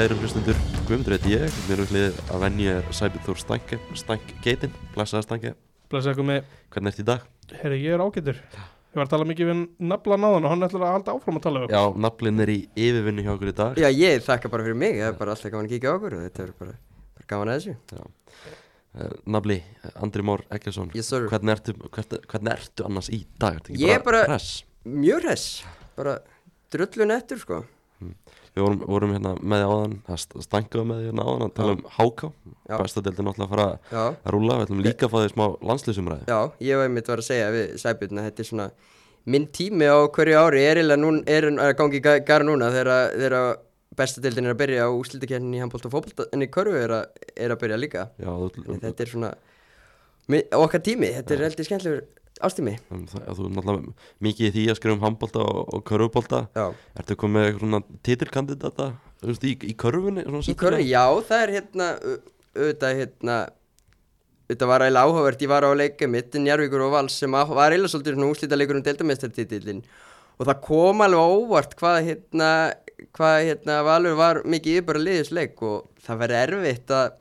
kæri hlustundur Guðmundur heiti ég, mér er hlið að venja er Sæbjörn Þór Stænke, Stænk Geitin, blessaða Stænke Blessa ykkur með, Hvernig ert í dag? herri ég er ágættur Ég var að tala mikið við nafla náðan og hann ætlar að halda áfram að tala um Já, naflinn er í yfirvinni hjá okkur í dag. Já, ég þakka bara fyrir mig, það er bara alltaf gaman að kíkja á okkur og þetta er bara, bara gaman að þessu. Uh, Nafli, Andri Mór Eggerson Yes hvernig, ertu, hvernig, hvernig ertu annars í dag? Ég er bara- hress? mjög hress, bara drullun eftir sko Við vorum, vorum hérna með því áðan, það stænkaðu með því hérna áðan að tala um háká. Já. Besta deildin náttúrulega að fara Já, að rúla, við ætlum líka að fá því smá landslýsumræði já, ég var einmitt var að segja við Sæbjörn að þetta er svona minn tími á hverju ári er eiginlega að gangi í ga- gara núna þegar þegar besta deildin er að byrja og úslitakernin í handbólt og fótbolt en í körfu er, að- er að byrja líka. Já, þetta er svona okkar tími, þetta er heldur skemmtilegur ástími um, þú er náttúrulega mikið í því að skrifa um handbólta og, og körfubólta Ertu komið með eitthvað svona titilkandidata í, í körfunni? í sérstaklega? körfu, já, það er hérna au- auðvitað hérna auðvitað var eiginlega áhugavert, ég var á leikum mitt Njarvíkur og Vals sem að- var eiginlega svolítið svona úslita leikur um deildamestartitillin og það kom alveg óvart hvað hérna hvað hérna Valur var mikið yfir liðisleik og það verði erfitt að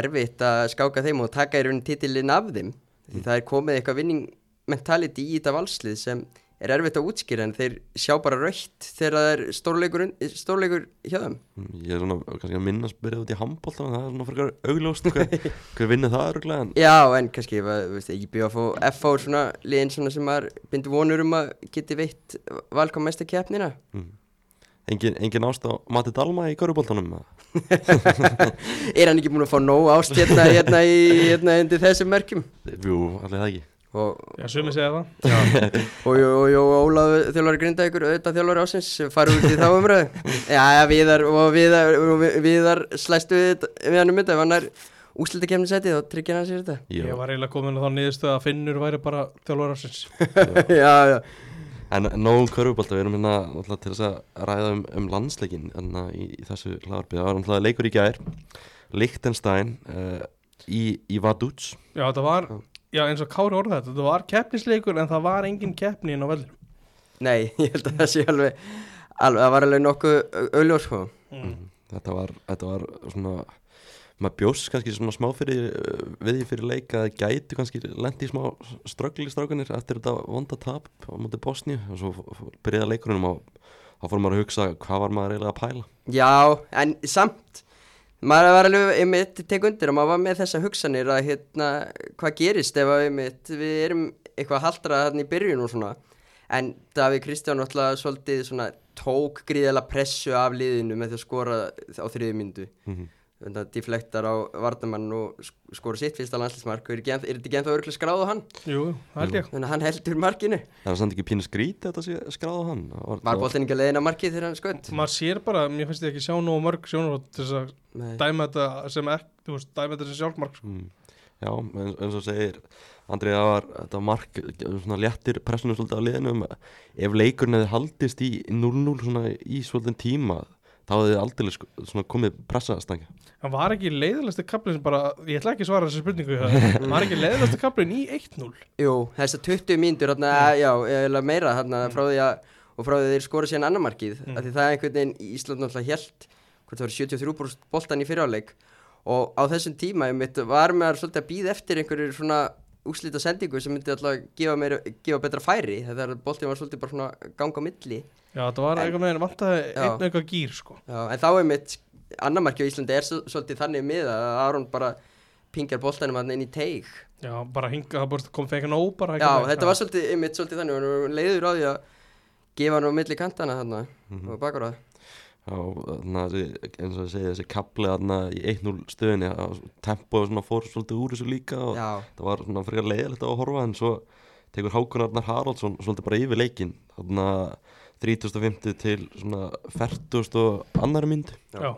erfitt að skáka þeim og taka í raunin titillin af þeim því það er komið eitthvað vinning mentality í þetta valslið sem er erfitt að útskýra en þeir sjá bara raukt þegar það er stórleikur, stórleikur hjá þeim Mm, Ég er svona kannski að minna að spyrja út í handbólta það er svona frekar augljóst hver, hver vinnur það örglega en Já, en kannski, ég byrja að fá F á svona liðin svona sem maður bindur vonur um að geti veitt valkom mesta keppnina mm. Engin, engin ást á Mati Dalma í körfubóltanum Er hann ekki búin að fá nóg ást hérna, hérna, í, hérna undir þessum merkjum? Jú, allir það ekki. Og, Já, sumi segja það. Og, og, og, og Ólaf þjálfari grinda ykkur auðvitað þjálfari ásins farið út í þá umröðu Já, já, viðar og viðar, viðar slæstu við, við hann um þetta ef hann er úslita kemni setið þá tryggir hann sér þetta. Ég var eiginlega komin á þá niðurstöð að Finnur væri bara þjálfur ásins Já, já, En nógum körfubólta, við erum hérna til þess að ræða um, um landsleikin en í, í þessu hlaðarpið, það var náttúrulega leikur í gær Lichtenstein uh, í, í Vaduz. Já, þetta var, já. eins og Kári orða þetta Þetta var keppnisleikur en það var engin keppni inn á veldur nei, ég held að það sé alveg, alveg það var alveg nokkuð auðljós sko. Mm. þetta var, þetta var svona maður bjóst kannski svona smá fyrir uh, við því fyrir leik að gæti kannski lendi í smá ströggli strákanir eftir þetta vonda tap á móti Bosníu. Og svo byrjaði leikurinn og þá fór maður að hugsa hvað var maður eiginlega að pæla. Já, en samt maður var alveg einmitt tek undir að maður var með þessa hugsanir að hérna, hvað gerist ef að einmitt við erum eitthvað haldrað þarna í byrjun og svona. En Davíð Kristján náttúrulega svolítið svona tók gríðala pressu af liðinu með því að skora á þriði myndu mm -hmm. Að deflektar á vardamann og sk- skora sitt fyrsta landslísmark er, er þetta ekki ennþá örgulega skráð á hann? Jú, held ég. Þannig að hann heldur markinu. Það var samt ekki pínu skrít þetta sé skráð á hann. Var, boltin ekki að leiðina markið þegar hann skött Maður sér bara, mér finnst ég ekki sjá nógu mörg sjónur til þess að dæma þetta sem ekki, þú veist, dæma þetta sem sjálfmark sko. mm, já, eins, eins og segir Andrið, það var, þetta var mark svona léttir pressunum svolítið á liðinu. Um, ef leikurinn hefði haldist í 0-0 svona í svolítið tíma þá hefði aldrei sko, svona komið pressaðastangja Það var ekki leiðilegsti kaplinn sem bara, ég ætla ekki að svara þessu spurningu það var ekki leiðilegsti kaplinn í 1-0 Jú, þessar 20 mínútur þarna, já, eða meira þarna frá því að og frá því að þeir skora síðan annar markið Mm. af því það er einhvern veginn í Ísland náttúrulega held hvort það voru 73 boltan í fyriráleik og á þessum tíma einmitt, var maður svolítið að býða eftir einhverju svona úslita sendingu sem myndi alltaf gefa, meira, gefa betra færi þegar boltin var svolítið bara svona ganga á milli. Já, þetta var En- eitthvað með henni vantaði Já. einn eitthvað gýr sko. Já, en þá einmitt annar markið á Íslandi er svo- svolítið þannig með að Aron bara pingar boltanum hann inn í teig. Já, bara hinga, það búið kom fekk nóg bara Já, þetta var svolítið, einmitt svolítið þannig og leiður á því að gefa hann á milli kantana þarna Mhm. og bakur á það Þarna, þessi- eins og ég segi þessi kapli þarna í 1-0 stöðinni að tempoð svona fór svolítið úr þessu líka og Já, það var svona frekar leiðilegt að horfa en svo tekur Hákon Arnar Haraldsson svolítið bara yfir leikin þarna 3050 til svona 40 og annar mynd. Já,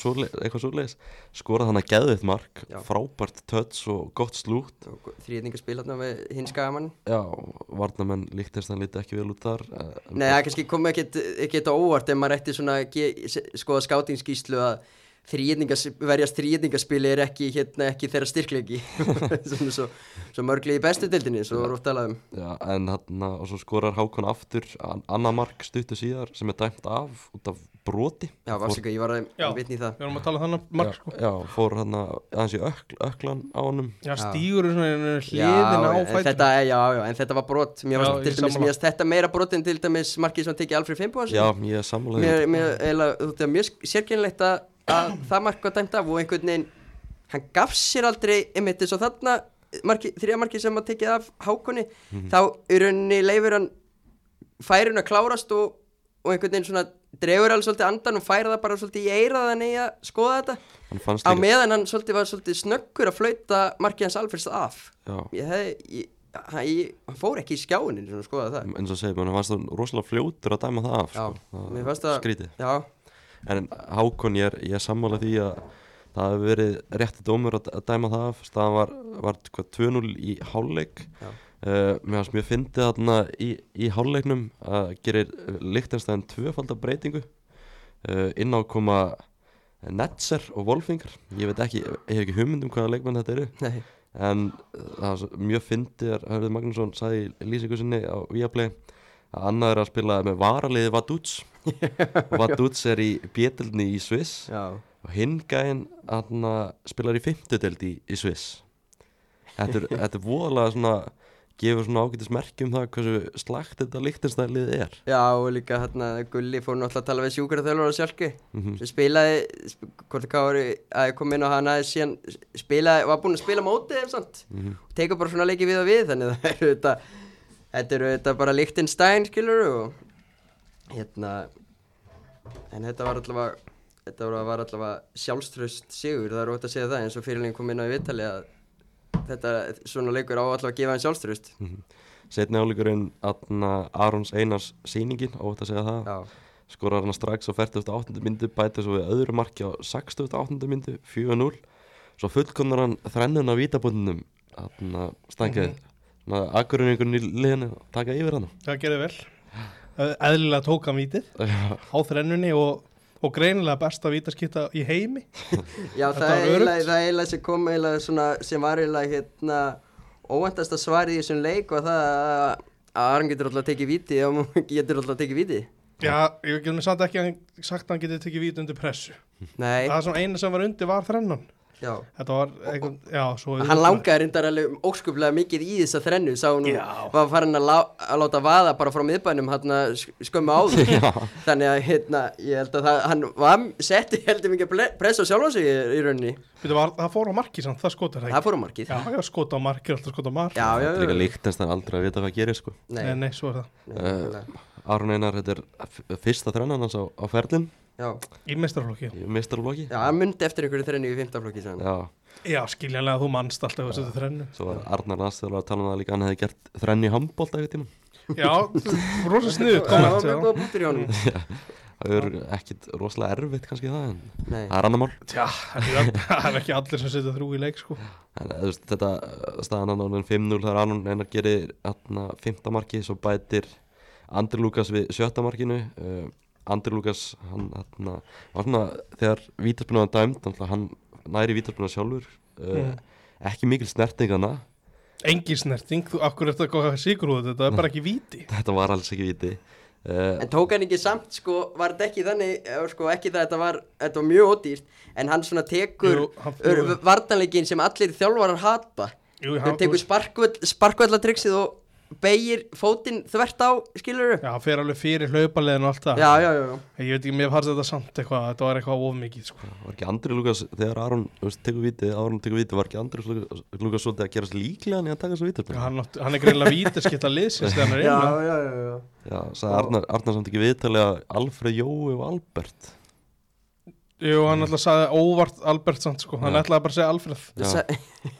svoleið, eitthvað svoleiðis. Skorað hann að geðið mark Já. frábært töts og gott slútt þrýðningarspil hérna með hins skagamann já, varnamenn líkt þess að hann líti ekki vel út þar en- Nei, það kannski kom ekkert, ekkert á óvart ef maður ætti svona skoða skátingskíslu að þrýðningas, verjast þrýðningaspili er ekki hérna ekki þeirra styrkleiki. Svona svo, svo mörgli í bestu dildinni svo voru oft talað um. Já, en hann og svo skorar Hákon aftur an- annað mark stuttu síðar sem er dæmt af út af broti. Já, afsaka, ég var að vitni í það. Við erum að tala um þannig mark sko. já, fór hann aðeins í ökl, öklan á honum. Já, stígur er svona hliðin á þetta, já, já, en þetta var brot. Mér Já, varst til dæmis, mér varst þetta meira brot en til dæmis markið sem tekið Alfred Fimboðs já, ég er sammálaði Mér, þetta er mjög sérkennilegt að, að það mark var dæmt af og einhvern veginn hann gaf sér aldrei einmitt eins og þarna þrjá marki sem að tekið af hákunni þá í rauninni leifur hann færin að klárast og, og einhvern veginn svona dregur alveg svolítið andan og færa það bara svolítið í eiraðan í að skoða þetta. Hann fannst á meðan hann svolítið var svolítið snöggur að flauta markið hans Alfreds af. Ég hefði, ég, hann, ég, hann fór ekki í skjáinin svona að skoða það. Eins og segja, hann fannst það rosalega fljótur að dæma það af Já, sko. það- skrítið. Já, En Hákon, ég er, er sammála því að það hefur verið rétti dómur að, að dæma það af. Staðan var, var hvað, 2-0 í hálfleik. Já. Uh, mér fannst mjög fyndið þarna í, í hálfleiknum að gerir Lichtenstein tvöfaldar breytingu. Uh, inn á koma Netzer og Wolfingar ég veit ekki, ég hef ekki hugmynd um hvaða leikmenn þetta eru. Nei, en uh, það svo- mjög fyndið að Hörður Magnússon sagði í lýsingu sinni á Viaplay að annað er að spila með varaliði Vaduz. Og Vaduz er í bjetilni í Sviss. Já. Og aðna spilar í fimmtudeld í, í Sviss. Þetta er, þetta er voðalega svona gefur svona ágætis merki um það hversu slagt þetta líktinstælið er. Já, og líka hérna Gulli fór náttúrulega að tala við sjúkara þjálfur á sjálfki mm sem spilaði, sp hvort það kári að ég kom inn á hana síðan spilaði, var búinn að spila mótið eða sant -hmm. og tekur bara svona leiki við og við þannig að það eru þetta þetta eru þetta bara Lichtenstein skilur og hérna en þetta var allavega þetta var, allavega sjálfströst sigur, það er ótt að segja það eins og fyrirlegin kom inn á í viðtali að þetta svona leikur á allavega að gefa hann sjálfströst setni áleikurinn aðna Arons Einars sýningin ótt að segja það Já, skorar hann strax á 48. myndu bæta svo við öðru marki á 68. myndu 4-0 svo fullkonar hann þrennun á vítabundinum. Aðna stænkaði mm -hmm. akkurinn í liðinu taka yfir hann Það gerði vel. Eðlilega tók hann vítið Já, á þrennunni og, og greinilega besta vítaskipta í heimi. Já, það er eiginlega, sem kom eiginlega svona, sem var eiginlega hérna óvæntasta svarið í þessum leik og það að að Aron getur alltaf tekið víti og getur alltaf tekið víti. Já, ég getur samt ekki að hann- sagt að hann getið tekið víti undir pressu. Nei, Það sem eina sem var undir var þrennan já. Þetta var einhvern, já, svo Hann langaði reyndar alveg óskuplega mikið í þessa þrennu sá hún var farin að, lá, að láta vaða bara frá miðbænum hann skömmu áður. Þannig að hérna, ég held að það, hann var setti heldur mikið press á sjálfa sig í, í rauninni, Þetta var, það fór á marki samt, það skotar það fór á markið. Já, já, skota á marki, alltaf skota á marki já, já, það er líka já. líktinstæn aldrei að vita hvað gerir sko. Nei, Nei, nei, svo er það. Eh. Aron Einar, þetta er fyrsta þrennan hans á, á ferlin já, Í mestarflokki í meistarflokki já, hann myndi eftir einhverju þrennu í fimmtaflokki sann. Já, Já, skiljanlega þú mannst alltaf þessu þrennu. Svo var Arnar Landsþjóðar að tala um það líka hann hefði gert þrenni í handbólta eitthvað tíma Já, rosa sniðut það komment var já. mjög góð punktur í honum. Það er ekkit rosalega erfitt kannski það en Nei. það er annar mál. Tja, það er- það er ekki allir sem setja þrjú í leik sko. en veist, þetta staðan hann ánum 5-0 þar Aron Einar gerir aðna fymta marki svo bætir Andri Lukas við sjötta markinu uh, Andri Lukas hann var svona þegar vítaspilna var dæmt hann næri vítaspilna sjálfur uh, ekki mikil snertingana Engi snerting, þú akkur er þetta góða sigur út? Þetta er bara ekki víti. Þetta var alls ekki víti. Uh, En tók hann ekki samt, sko, var þetta ekki þannig, eh, sko, ekki það, þetta var, þetta var mjög ódýrt, en hann svona tekur Jú, hann- vartanleikin sem allir þjálfarar hata. Hann tekur sparkvallatryggsið og beigir fótinn þvert á, skilur Já, hann fer alveg fyrir hlaupalegin og allt það Já, já, já, já. Ég veit ekki, mér fannst þetta samt eitthvað Þetta var eitthvað of mikið sko. var ekki Andri Lukas þegar Aron þú tekur víti, Aron tekur víti var ekki Andri Lukas, svolítið að gerast líklega hann í að taka þessu vítaspilna hann, átti- hann er greinlega vítaskipta liðsins þegar hann er Já, innan já, já, já. Já, sagði Arnar, Arnar samt ekki viðtalið að Alfred Jói og Albert Jú, hann að sagði óvart Albert samt sko. Hann Já. ætlaði bara að segja Alfred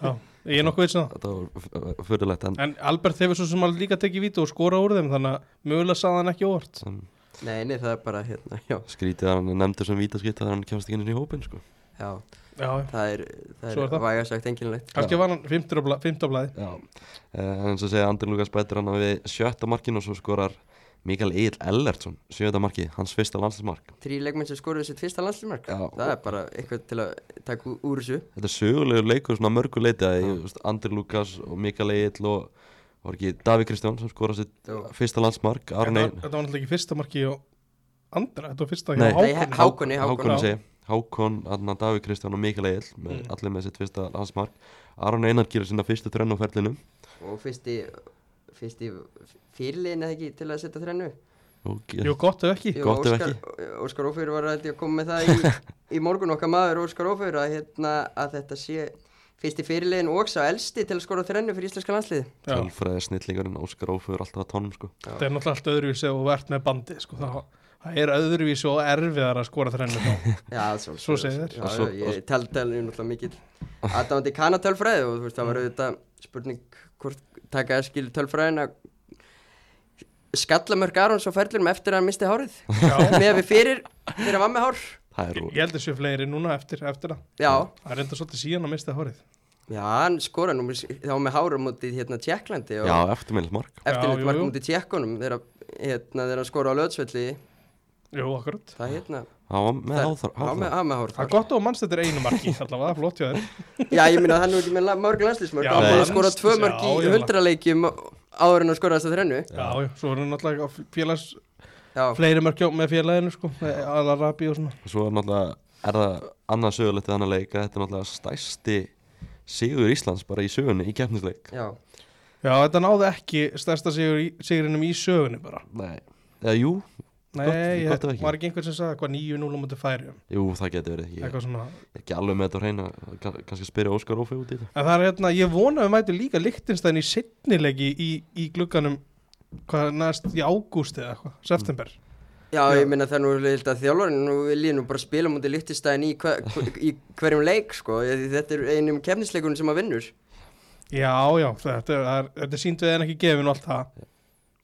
Já. Ég er nokkuð veit Þetta var fyrirlegt en En Albert hefur svo sem alveg líka tekið víti og skora úr þeim Þannig að mögulega sagði hann ekki óvart. Um, Nei, nei, það er bara, hérna, já, skrítið að hann nefndur sem vítaskipt að hann kemst ekki inn í hópin sko. já, Já, það er, það er er það. væga sagt enginlegt. kannski var hann 50 á bla- 50 á blæði Já, uh, en svo segja Andri Lukas bætir hann við sjötta markinu og svo skorar Mikael Egil Ellertsson sjötta marki, hans fyrsta landslismark Þrý leikmenn sem skoruðu sitt fyrsta landslimark, Já, það er bara eitthvað til að taka úr þessu. Þetta er sögulegur leikur svona mörgu leiti að ég, veist, Andri Lukas og Mikael Egil og var ekki Davík Kristján sem skorar sitt Jú. fyrsta landsmark Þetta Aron var Ein þetta var náttúrulega ekki fyrsta marki og Andra, þetta var fyrsta Nei. hjá Nei, Hákonni Hákonni, Hákon já. segi Hákon, Adna, Davík Kristján og Mikael Egil með Mm. allir með sitt fyrsta landsmark Aron Einar gerir sinna fyrstu þrenn á ferlinum og fyrsti fyrsti fyrirliðin eða ekki til að setja þrennu og Jú, gott ef ekki Óskar, Ófyrir var að koma með það í, í morgun okkar maður Óskar Ófyrir að, hérna, að þetta sé fyrsti fyrirliðin og sá elsti til að skora þrennu fyrir íslenska landslið tölfræði snillingurinn Óskar Óföður alltaf að tónum sko Það er náttúrulega allt öðruvísi og verðt með bandi sko. það, það er öðruvísi og erfiðar að skora þrennu þá. Já, svo, Svo segir þér. Ég tel tel er náttúrulega mikil aðdáðandi kanatölfræði og þú það var auðvitað spurning hvort taka skil tölfræðin að skallamörk Arons og ferlum eftir að hann misti hárið. Já, með við fyrir fyrir að var með hár. Það er ég held þessu fleiri núna eftir, eftir það. Já, Það er enda svolítið síðan að mista hárið. Já, hann skora nú með- þá með hárum mútið hérna Tjekklandi og já, eftirmælt mark. jú, mark mútið Tjekkunum hérna, þegar hann skora á löðsvelli Jú, akkurat. Það hérna. Hann var með það- hann hann hár Það er gott og mannst þetta er einu marki allavega, flott hjá þér. Já, ég minna að hann er nú ekki með mörg landslísmörk Já, hann nei. búið að skora tvö mörg í hundraleikjum áður en að skora þess að þrennu. Já, já, svo er náttúrulega á félags Já, fleiri mörki með félaginu sko, Alarabi og svona. Svo er náttúrulega er það annað sögulegt hann að leika þetta er náttúrulega stærsti sigur Íslands bara í sögunni í keppnisleik. Já, Já, þetta náði ekki stærsta sigur í, sigurinum í sögunni bara. Nei, eða jú, Nei, Gott- ég, var ekki einhver sem sagði hvað 9-0 á mútið færi jú það getur verið. Ég er ekki alveg með þetta hreina kann- kannski spyrja Óskar Ófei út í þetta. En það er hérna, ég vona að við mætum líka Lichtenstein í setnilegi í, í glugganum hvað næst í ágúst eða eitthvað, september. Já, ég minna það er nú liðilt að þjálfarinn nú vil ég nú bara spila mútið líktistæðin í, hver, í hverjum leik sko, Því þetta er einum kefnisleikunum sem að vinnur. Já, já, þetta er, það er, þetta er sínt við en ekki gefin og allt það.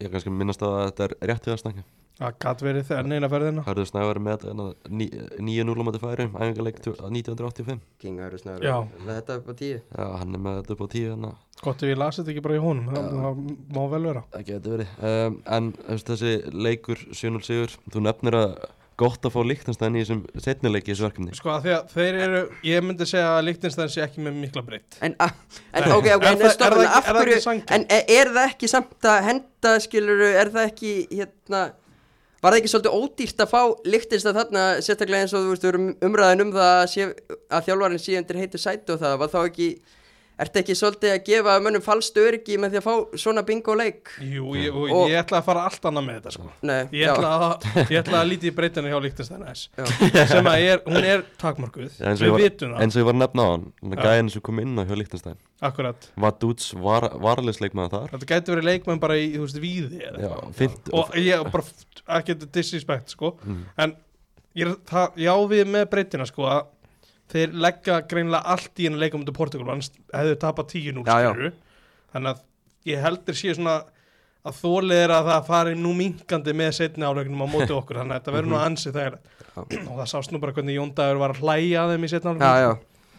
Ég kannski minnast að þetta er rétt við að snakka Það gæti verið þegar neina ferðina. Hörður Snævar með þetta 9-0 á mæti færi æfingarleik 1985 King Hæru Snæður Já. þetta er bara tíu. Já, hann er með þetta upp á 10 þannig að Gott ef ég lasi þetta ekki bara í honum, það, það má vel vera. Það getur verið. Um, En þessi leikur 7-0 sigur Þú nefnir að gott að fá líktanstæðin í þessum setnileiki í þessu verkefni. Sko að því að þeir eru, ég myndi segja að Lichtenstein sé ekki með mikla breytt. En, a, en ok, ok, en er ekki- af er það hverju en e- er það ekki samt að henda skiluru, er það ekki hérna var það ekki svolítið ódýrt að fá líktist að þarna, sérstaklega eins og þú veist, við erum umræðin um það að, sé, að þjálfarinn undir heitu sæti og það, var þá ekki ertu ekki svolítið að gefa mönnum falskt öryggi með því að fá svona bingo leik? Jú, ég, og Og- ég ætla að fara allt annað með þetta sko. Nei, Ég ætla að, ég ætla að líti í breytinu hjá aðeins já, sem að er, hún er eins og við vitum það, eins og ég var að nefna á hann. Gæðin sem kom inn á hjá líktanstæðin akkurat. Vadúts var, varleisleikmaður þar. Þetta gæti verið leikmenn bara í, þú veist, víði eða Já, eitthvað. fint og ég bara, ekki disrespect sko, Mm. en ég, er- það, já við með breytina sko að þeir leggja greinlega allt í henni leikum undir Portugal, annars hefðu tapað 10-0 Já, já. skilurðu. þannig að ég heldur sé svona að þólið er að það fari nú minkandi með setni áleiknum á móti okkur þannig að þetta verður nú ansið þegar og það sást nú bara hvernig Jón Dagur var að hlæja að þeim í setni já,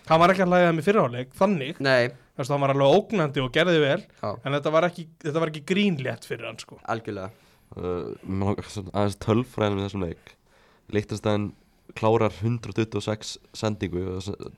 hann var ekki að hlæja að þeim í fyrra áleik, þannig. Nei, Þú veist, hann var alveg ógnandi og gerði vel já, en þetta var ekki, þetta var ekki grínlétt fyrir hann sko. algjörlega. Uh, aðeins tölfræðin við þessum leik. Líktanstæðin klárar 126 sendingu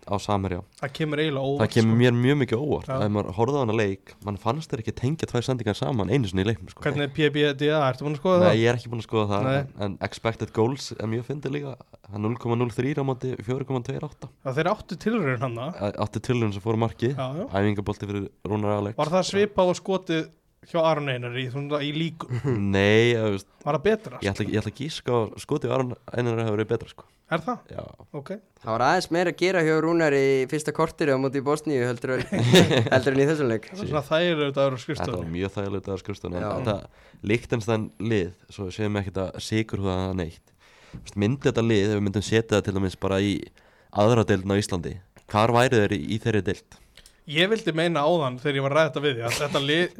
á Samherja það kemur eiginlega óvart það kemur sko. mér mjög mikið óvart Já. ef maður horfði á hana leik mann fannst þeir ekki tengja tvær sendingar saman einu sinni í leiknum sko. hvernig er PBDA, ertu búin að skoða Nei, það? ég er ekki búin að skoða það Nei. en, expected goals er mjög fyndið líka Það er 0,03 á móti 4,28 Það þeir áttu tilraun hann Átti tilhörun sem fóru marki. Æfingabolti fyrir Rúnar Alex Var það svipað og skotið hjá Aron Einar í, svona, í líkum? Nei, ég, veist, Var það betra? ég, ætla, ég ætla að gíska á skotið Aron einar hefur verið betra sko. Er það? Já, Ok. Það var aðeins meira að gera hjá Rúnar í fyrsta kortir á móti í Bosníu heldur heldur en í þessum leik Það var svona þægilega þetta að vera þetta var skrifstofunni. mjög þægilegt að en Já. þetta líktenstæn lið svo við séum ekki þetta sigur það neitt Vist, myndi þetta lið, ef við myndum setja það til dæmis bara í aðra deildin á Íslandi hvar væri þeir í, í þeirri deild? Ég vildi meina áðan þegar ég var að ræða þetta við því að þetta lið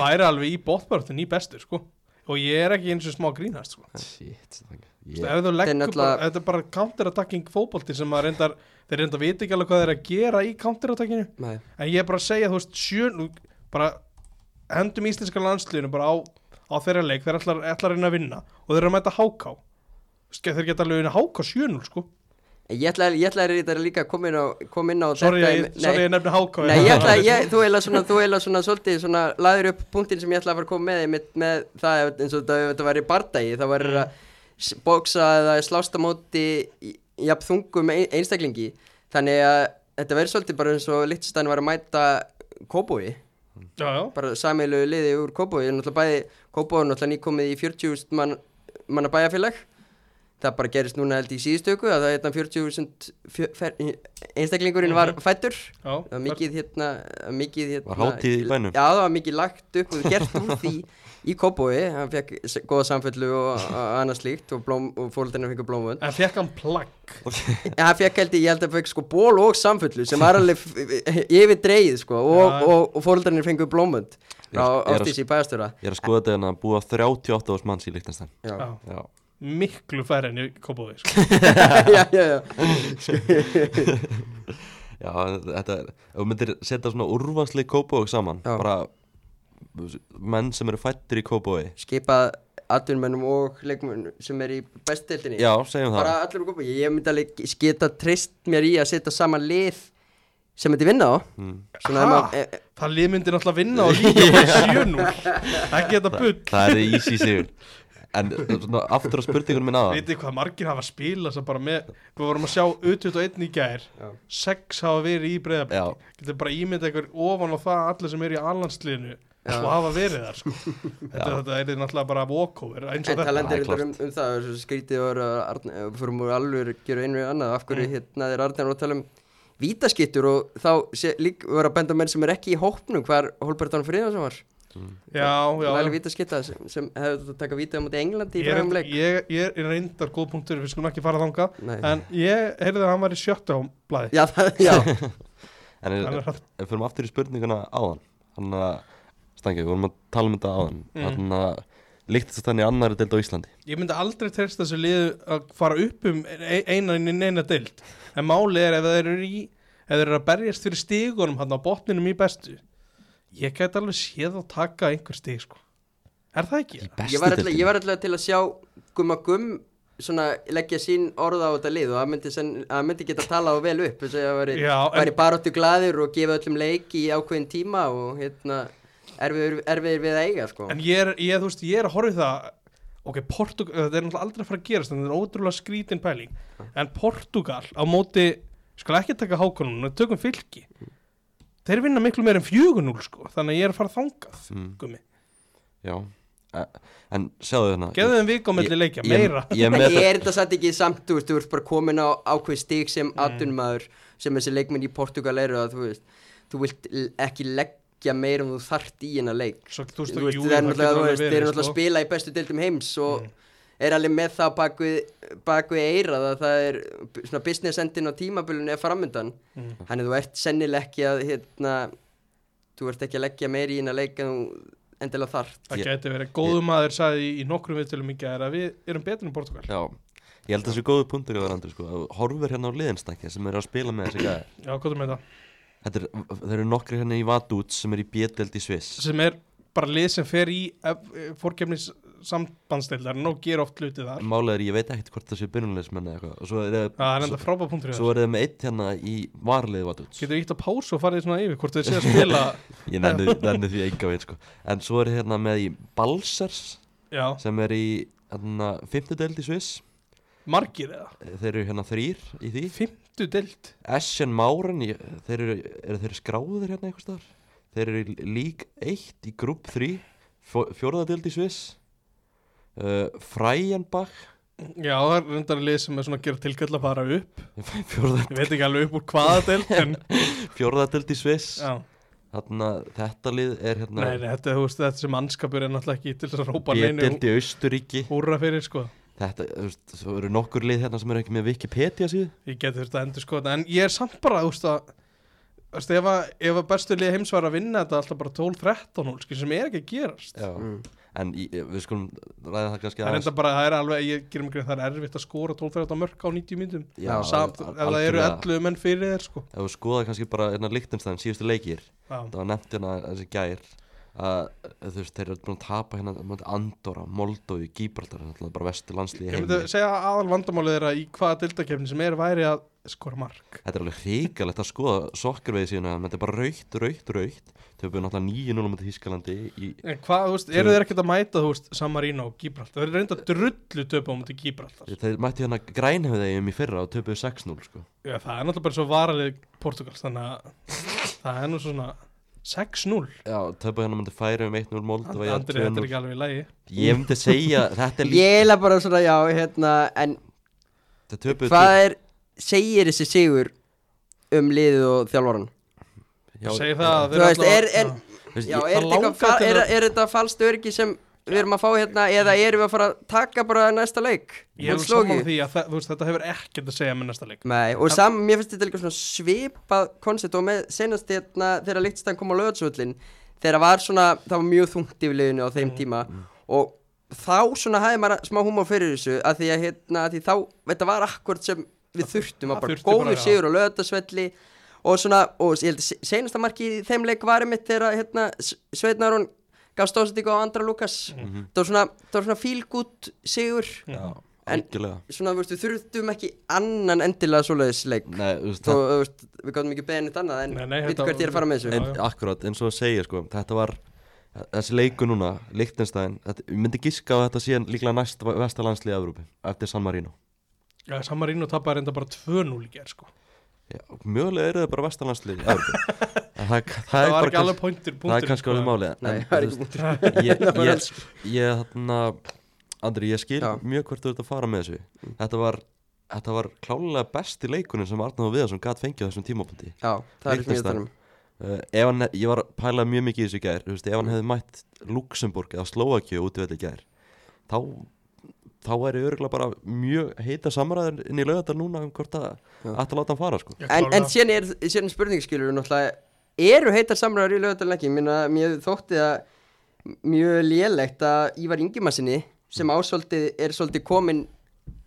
væri alveg í bóttbörðin í bestur sko. Og ég er ekki eins og smá grínast sko. Shit, Yeah. náttúrulega- bara, þetta er bara counterattacking fótbolti sem maður reyndar, þeir reyndar viti ekki alveg hvað þeir eru að gera í counterattackinu. Nei. En ég er bara að segja, þú veist, sjön, bara hendum íslenska landsliðinu bara á, á þeirra leik, þeir ætlar, ætlar að reyna að vinna og þeir eru að mæta háká. Þeir geta alveg vinna háká 7-0 sko. Ég ætla, að líka að koma inn á, koma inn á Sorry, þetta ég, í- sorry nei, ég nefni háká. nei, ég ætla, ég, þú eila svona, þú eila svona svolítið svona laður upp punktin sem ég ætla að fara að koma með með, með það eins og þetta, þetta væri bardagi væri Mm. að boksa eða slást á móti í- jafn þungum ein- einstaklingi þannig að þetta verður svolítið bara eins og Littstein var að mæta já, bara samilu liði úr Kóbói náttúrulega bæði Kóbói er náttúrulega nýkomið í 40.000 mann, manna bæjarfélag það bara gerist núna held í síðustöku að það er hérna 40.000 fjö- fer- einstaklingurinn var fættur já það var mikið hérna, mikið hérna Var hátíð í bænum? já það var mikið lagt upp og gert úr því í Kóbói hann fekk góða samfellu og, annað slíkt og, blóm, og fólkdæna fengur blómvönd En fekk hann plagg? Hann fekk held ég, ég held að fekk sko ból og samfellu sem var alveg yfir dreigð sko og, Já. og, og fólkdæna fengur blómvönd á í bæðastöra Ég er að skoða þetta en að búa 38 ás manns í Líktanstæn Já, Já, miklu færri enn í Kópóði sko. já, já, já. já þetta er Ef þú myndir setja svona úrvarsli Kópavók saman Já. Bara menn sem eru fættir í Kópavói skipað atvinnmennum og leikmennum sem er í bestdeildinni Já, segjum það bara allir úr gópa ég myndi alveg geta treyst mér í að setja saman lið sem myndi vinna á mm. svona Ha? ef maður- e- e- Það lið myndi náttúrulega vinna og líka bara 7-0 Ekki þetta bull Það er easy sigur En svona, aftur á spurningunum minn aðan Vitið hvað margir hafa bara með Við vorum að sjá U21 í gær Já. Sex hafa verið í Já. breyðablik Getur bara ímyndað ykkur ofan á það allir sem eru í allandsliðinu Já. og hafa verið þar sko. þetta, þetta er náttúrulega bara walkover eins og En þetta um, um það, er skrítið að ef við fyrir múið alveg að gera einu við annað af hverju Mm. hérna er Arnar að tala um vítaskittur og þá sé, lík vera að benda menn sem er ekki í hópnum hvar Holbertan Fríðansson var Já, já, Læli vítaskitta sem, sem hefði þetta að taka vítið á móti Englandi í ég, frægum leik. ég, ég er reyndar góð punktur við skulum ekki fara þanga Nei. en ég heyrði að hann var í sjötta á blæði Já, það, já, En við fyrir aftur í spurninguna áðan. Þannig að Stangi, við vorum að tala um þetta áðan. Mm. Þannig að Líktast þannig annari deild á Íslandi? Ég myndi aldrei treysta þessu liðu að fara upp um e- eina inn í neina deild. En máli er ef þeir eru í ef þeir eru að berjast fyrir stígunum hann á botninum í bestu ég gæti alveg séð að taka einhver stíg sko. er það ekki? ég var, alltaf, ég var alltaf til að sjá Gumma Gumm svona leggja sín orða á þetta lið og það myndi, sen, það myndi geta talað vel upp þess að það væri, væri baróttu glaður og gefa öllum leik í ákveðin tíma og hérna erfiður, erfiður við að eiga sko. En ég er, ég, veist, ég er að horfa í það ok, Portugal, þetta er náttúrulega aldrei að fara að gerast en þetta er ótrúlega skrítin pæling. En Portugal á móti skal ekki taka hákonum, við tökum fylki þeir vinna miklu meir en 4-0 sko, þannig að ég er að fara þangað mm. gummi, Já E- En sjáðu þarna geðu þeim vik á milli Ég- leikja, ég- meira Ég er er þetta satt ekki samt, þú veist, þú ert bara komin á ákveð stig sem Mm. atvinnmaður sem þessi leikminn í Portugal eru að þú veist, þú vilt ekki leggja meira en þú þart í hennar leik Svo, þú veist, það er náttúrulega að sko. spila í bestu deildum heims og Mm. Er alveg með það bakvið, bakvið eirað að það er svona business endin á tímabölunni er framöndan Mm. þannig þú ert sennileg ekki að hérna, þú ert ekki að leggja meira í hennar leik en þú endilega þart það Ég- geti verið, góðu maður sagði í, í nokkrum viðtölum í gær að við erum betur en Portugal. Já Ég held að þessi góðu punktur í varandi sko Horfur hérna á liðinstækja sem eru að spila með þessi gæði já, hvað er með það? Þetta er, þeir eru nokkri hérna í Vadúts sem er í B-deild í Sviss. Sem er bara lið sem fer í fórkefnis sambandstildar og gera oft hluti þar. Málið er ég veit ekkert hvort það sé byrjunleismenn eða eitthvað. Og svo er það er það Svo er það með eitt hérna í varliði Vadúts getur ítt að pásu og farið svona yfir hvort þau sé að spila? Ég nenni, því enga veit sko. En svo er hérna með í Balsers já, sem er í hérna, fimmtudeld í Sviss. Margir eða? Þeir eru hérna þrýr í því. Fymtu dild Essen Máren, ég- þeir eru, eru þeir skráðir hérna einhvers staðar? Þeir eru lík 1 í grúp 3 Fjóraðadeld í Sviss uh, Fræjanbach já, það er reyndar lið sem er svona að gera tilkall að fara upp. Fjórða, ég veit ekki alveg upp úr hvaða dild en Fjóraðadeld í Sviss. Já, Þarna, þetta lið er hérna nei, nei, þetta, þú veist, þetta sem mannskapur er náttúrulega ekki til þess að rópa neinu B-deld í Austuríki húra fyrir sko. Þetta, þú veist, svo eru nokkur lið hérna sem eru ekki með Wikipedia síðu. Ég geti þurft að endur sko en ég er samt bara, þú veist að þú veist, ef að, ef að bestu lið heims var að vinna þetta alltaf bara 12-13 hól, skil, sem er ekki að gerast. Já. mm. En í, við skulum ræða það kannski það enda bara, það er alveg, ég gerum mig greið það er erfitt að skora 12-13 mörk á 90 myndum ef það eru algjörlega. 11 menn fyrir þér sko. Ef við skoða kannski bara hérna Lichtenstein síðustu leikir já, Það var nefnt hérna þessi gær að þú veist, þeir eru búin að tapa hérna Andorra, Moldói, náttúrulega bara vestu landslíði ég myndi segja að aðal vandamálið er að í hvaða dildakefni sem er væri að skora mark Þetta er alveg hrikalegt að skoða sokkarvegi síðan Þetta er bara raukt, raukt, raukt Þau búið náttúrulega 9-0 á mútið Þískalandi í, En hvað, þú veist, eru þeir ekkert að mæta, þú veist, San Marino og Gibraltar? Þeir eru reynda drullu töpu á mútið Gibraltar. Þeir mætti hérna grænhefðegum í fyrra og töpuðu 6-0 sko. Já, það er náttúrulega bara svo varalið Portugals, þannig að það er nú svona 6-0. Já, töpuðu hérna mútið færi um 1-0 Moldova í Andri, þetta er 2-0 ekki alveg í lagi. Ég myndi segja, þetta er líka Ég er bara svona, já, hérna En hvað er, segir þessi sigur um liðið og þjálfaran? Já, Segir það að Þú veist, allavega- er- er- veist, Já, er, það er, er þetta falskt öryggi sem við erum að fá hérna eða erum við að fara að taka bara næsta leik? Ég er saman því að það, veist, þetta hefur ekkert að segja með næsta leik. Nei, og sam, mér finnst þetta líka svona svipað koncept og með senast hérna þegar Lichtstein kom á lögatsvöllin þegar var svona, það var mjög þungt yfir liðinu á þeim Mm. tíma. Og þá svona hafði maður smá húmor fyrir þessu að því að hérna, að því þá, þetta var akkord sem við þurftum að bara góður sigur á lögatsvelli og svona, og ég held senasta marki í þeim leik var einmitt þegar hérna Sveitnarón gaf stóðsendingu á Andra Lukas. Það var svona, það var svona feel good sigur. Já, En- algjörlega. Svona, þú veist, við þurftum ekki annan endilega svoleiðis leik. Nei, þú veist, Þó, þú veist, við gáttum ekki beðið neitt annað en veit hvert ég er að fara með þessu. En, akkurat, eins og að segja sko, þetta var þessi leiku núna, Lichtenstein ég myndi giska á að þetta sé líklega næst vestalandslið í Evrópi, eftir San Marino. Já, San Marino tapar reynda bara 2-0 í gerð, sko. Já, mögulega eru það bara En það, það, Það, er var bara ekki alveg pointir, það er kannski alveg málið veist, búin ég, þarna Andri, ég skil Já. mjög hvert þú ert að fara með þessu. Þetta var, þetta var klálega besti leikunum sem Arnáð Viðarsson gat fengið á þessum tímapunkti. Já, það er ekki mjög Liechtenstein. þannig uh, ef hann, ég var að pæla mjög mikið í þessu gær þú veist, ef hann hefði mætt Luxemburg eða Slovakíu út í velli gær þá þá væri örgulega bara mjög heita samræður inn í lögadal núna um hvort að Já. ætti að láta hann fara sko. Já, En, en síðan er, síðan er spurningskilur náttúrulega, eru heitar samræður í ekki? Minna, mér þótti það mjög lélegt að Ívar Ingimarsinni sem ásvöldið er svolítið komin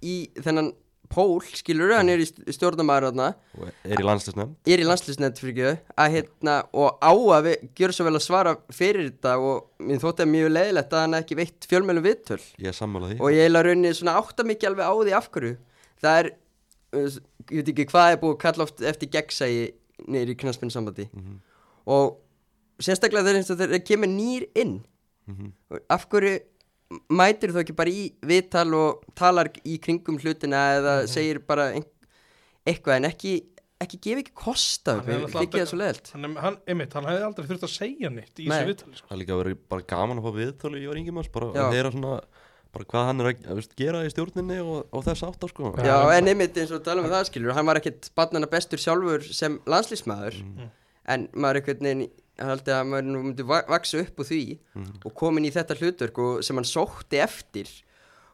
í þennan pól, skilur hann er í stjórnamaður þarna. Og er í landslisnefnd er í landslisnett fyrir ekki að hérna og á að gjörum svo vel að svara fyrir þetta og mér þótti það mjög leiðilegt að hann ekki veitt fjölmjölu viðtöl. Ég sammála því. Og ég heila rauninni svona átta mikið alveg á því af hverju. Það er, uh, ég veit ekki hvað er búið að kalla oft eftir gegnsægi niður í knaspinn sambandi Mhm. og sérstaklega þegar þegar kemur nýr inn. Mhm. Og af hverju mætir þú ekki bara í viðtal og talar í kringum hlutina eða Mhm. segir bara ein, eitthvað en ekki ekki gefa ekki kosta Hann hefði við náttúrulega þykja það svo leiðilt Hann, er- hann, einmitt, hann hefði aldrei þurft að segja neitt í þessu viðtali, sko. það er líka verið bara gaman að fá viðtölu í Jóri Ingemars bara Já. að heyra svona bara hvað hann er að að veist, gera í stjórninni og, og þess á sko Já. En einmitt eins og tala um það skilur hann var ekkit barnana bestur sjálfur sem landslísmaður Mm. en maður einhvern veginn haldi að maður myndi va- vaksa upp úr því Mhm. og komin í þetta hlutverk og, sem hann sótti eftir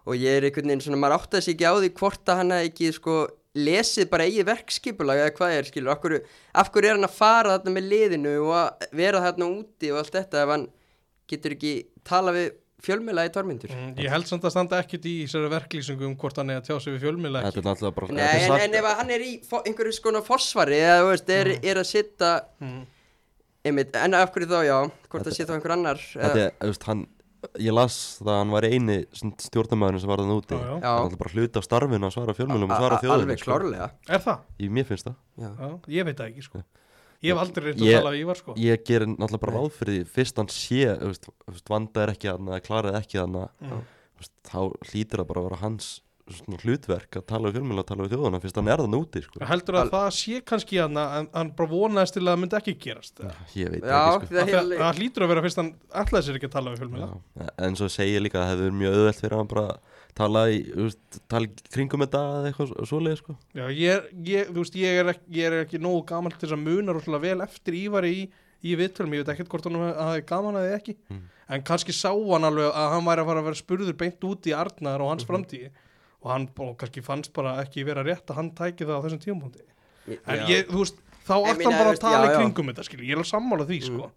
og ég er einhvern veginn svona, maður áttaði sig ekki á því hvort að hann ekki sko lesið bara eigið verkskipulag eða hvað er skilur, af hverju, af hverju er hann að fara þarna með liðinu og að vera þarna úti og allt þetta ef hann getur ekki tala við fjölmjöla í tormyndur Mm, Ég held samt að standa ekkit í þessari verklýsingu um hvort hann er að tjá sig við fjölmiðla þetta ekki. er náttúrulega bara Nei, þetta en, en ef að hann er í fo- einhverju skona forsvari eða þú veist, er, er að sitta Mm. Einmitt, en af hverju þá, já hvort það sé þá einhver annar þetta er, þú veist, hann ég las það að hann var eini stjórnumæðurinn sem var þann úti Já, já. það er alltaf bara hluti af starfinu að svara fjölmjölum og svara þjóðinu alveg klárlega Er það? Ég, mér finnst það já. Já, ég veit það ekki, sko. Ég hef aldrei reynd að tala við Ívar, sko. Ég gerir náttúrulega bara ráð fyrir því fyrst hann sé, veist, veist, vanda er ekki hann eða klarið ekki hann Mm. þá hlýtur það bara að vera hans hlutverk að tala við fjölmjölu og tala við þjóðuna fyrst hann er þann úti sko. Heldur að það sé kannski hann en hann bara vonaðist til að það myndi ekki gerast eða? ég veit Já, ekki sko. það Af því er að það hlýtur að vera fyrst hann ætlaði sér ekki að tala við fjölmiðla Já, en svo segi ég líka að það hefur verið mjög auðvelt fyrir hann bara að tala í, veist, tala kringum þetta eða eitthvað svo- svoleiðis sko. Já, ég, er- ég, þú veist, ég er, ekki, ég er ekki nógu gaman til þess að muna rosalega vel eftir Ívari í, í viðtölum, ég veit ekkert hvort hann hafi gaman að þið ekki, Mm. en kannski sá hann alveg að hann væri að fara að vera spurður beint út í Arnar og hans framtíði og hann og kannski fannst bara ekki vera rétt að hann tæki það á þessum tímapunkti. En ég, þú veist, þá meina, hann bara að tala í kringum þetta, skilur, ég er alveg sammála því, sko.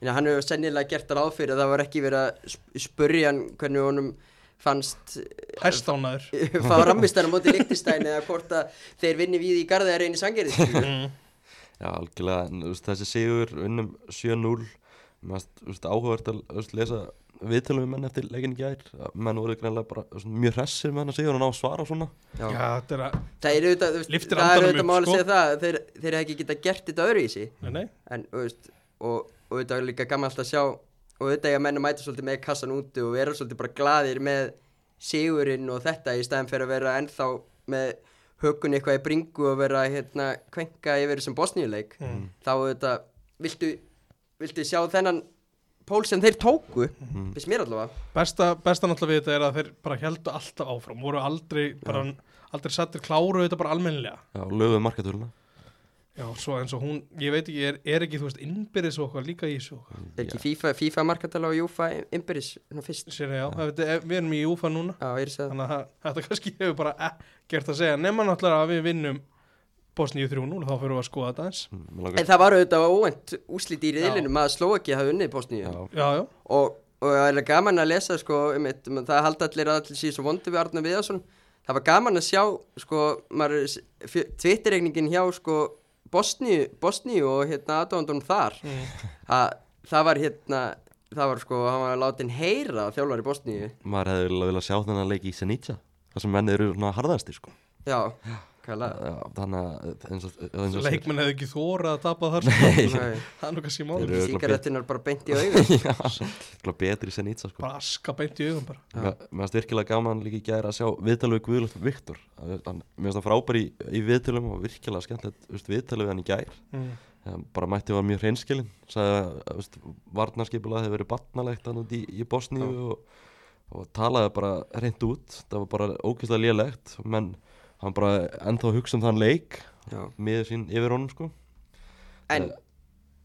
Já, hann hefur sennilega gert það ráð fyrir að það var ekki verið að sp- spurja hann hvernig honum fannst Hestánaður fá rammistæna móti líktistæn eða hvort að þeir vinni við í garðið að reyni sangerið mm. Já, algjörlega, þessi sigur unnum 7-0 Mér fannst, þú veist, áhugavert að lesa viðtölum við menn eftir leikin í gær menn voru greinlega bara svona, mjög hressir með hann að segja hann á að svara svona Já. Já, þetta er að, Það er auðvitað, þú veist, Lyftir það er andanum auðvitað upp, máli að sko. segja það þeir, þeir hefði ekki geta gert þetta öðru í sig nei, nei en, þú veist, og, og auðvitað er líka gaman alltaf að sjá og auðvitað er að menn að mæta svolítið með kassan úti og vera svolítið bara glaðir með sigurinn og þetta í staðin fyrir að vera ennþá með hökun eitthvað í bringu og vera hérna kvenka yfir þessum bosníuleik Mm. þá auðvitað viltu, viltu sjá þennan pól sem þeir tóku mm. finnst mér allavega. Besta, besta náttúrulega við þetta er að þeir bara heldu alltaf áfram voru aldrei, bara, aldrei sattir kláru þetta bara almennilega. Já, löguðu markatöluna. Já, svo eins og hún, ég veit ekki, er, er ekki, þú veist, innbyrðis og okkar líka í þessu okkar. er ekki FIFA, FIFA markatala og Júfa innbyrðis svona fyrst. Sér já, það veit, við erum í UFA núna, Já, ég er að segja það. Þannig að þetta kannski hefur bara ekkert að segja, nema náttúrulega að við vinnum Bosníu 3-0, þá fyrir við að skoða þetta eins. Mm, En það var auðvitað óvænt úslit í riðlinum að Slovaki hafi unnið Bosníu. Já, Já, já, og, og það er gaman að lesa sko, um eitt, um, það halda allir að allir síðan svo vondi við Arna Viðarsson. Það var gaman að sjá sko, tvittiregningin hjá sko, Bosníu, Bosníu og hérna aðdóndunum þar. Mm. að það var hérna það var sko, hann var látin heyra þjálfari Bosníu. Maður hefði viljað vilja sjá þennan leik í Senica þar sem menn eru svona harðastir sko. Já, Já, eins og leikmenn hefði ekki þórað að tapa þar, sko. Nei, það er nú kannski Þeir mál, eru- síkarettunar bara beint í svona betri í Senica sko. Bara aska beint í augum bara. Mér finnst virkilega gaman líka í gæri að sjá viðtölu við Guðlöft Viktor. Hann- hann- Mér finnst það frábær í, í viðtölum og virkilega skemmtilegt þú veist, viðtölu við hann í gær. Mm. bara mætti var mjög hreinskilin sagði að þú veist, varnarskipulega hefur verið barnalegt hann út í, í Bosníu og, og talaði bara reynd út. Það var bara ógeðslega lélegt menn hann bara ennþá hugsa um þann leik já. miður sín yfir honum sko en Eh.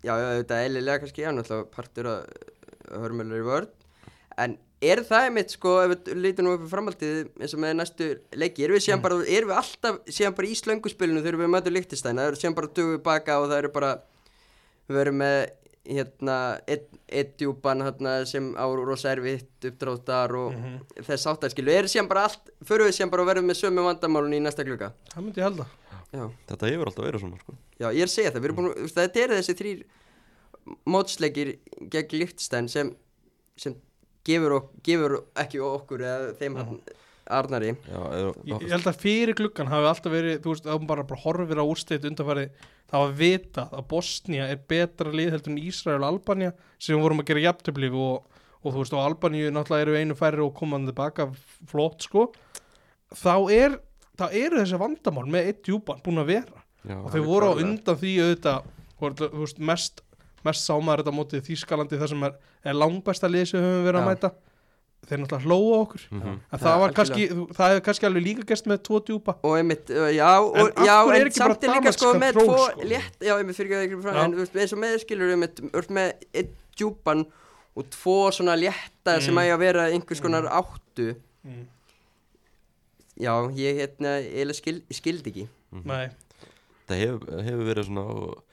já, þetta er eðlilega kannski hann er alltaf partur að hörmjölar í vörð en er það einmitt sko ef við lítum nú upp í framhaldið eins og með næstu leiki erum við síðan bara, erum við alltaf síðan bara í slönguspilinu þegar við mötum Lichtenstein það eru síðan bara dögu baka og það eru bara við erum með hérna djúpan hérna, sem á rosa erfitt uppdráttar og Mhm. þess áttarskilu er síðan bara allt, förum við síðan bara verðum með sömu vandamálun í næsta klukka. Það myndi ég halda. Já. Þetta hefur alltaf verið svona sko. Já, ég er að segja það, við erum búin, þetta eru þessi þrýr mótsleikir gegn Lichtstein sem, sem gefur, ok, gefur ekki okkur eða þeim hann Arnari. Já, eða, Ég, ég held að fyrir gluggan hafi alltaf verið, þú veist, þá bara, bara horfir á úrstætt undanfæri, þá að vita að Bosnia er betra lið heldur en Ísrael og Albanía sem vorum að gera jafntöflif og, og þú veist, og Albaníu náttúrulega eru einu færri og komaðan tilbaka flott, sko. Þá er, þá eru þessi vandamál með eitt djúpan búin að vera. Já, og þau voru á undan því auðvitað, þú veist, mest mest sá maður þetta mótið Þýskalandi þar sem er, er langbæsta lið sem við höfum verið að Já. mæta þeir náttúrulega hlóa okkur Mhm. En Það það var kannski, það hefði kannski alveg líka gest með tvo djúpa og einmitt, já, og, En já er en ekki bara samt er líka sko með tvo sko? létt, já, einmitt fyrir ekki frá, en þú veist, eins og með skilur einmitt, veist með einn djúpan og tvo svona létta sem Mm. ægja að vera einhvers konar áttu mm. já, ég hérna, eiginlega skil, skildi ekki Mhm. Nei, það hefur, hefur verið svona og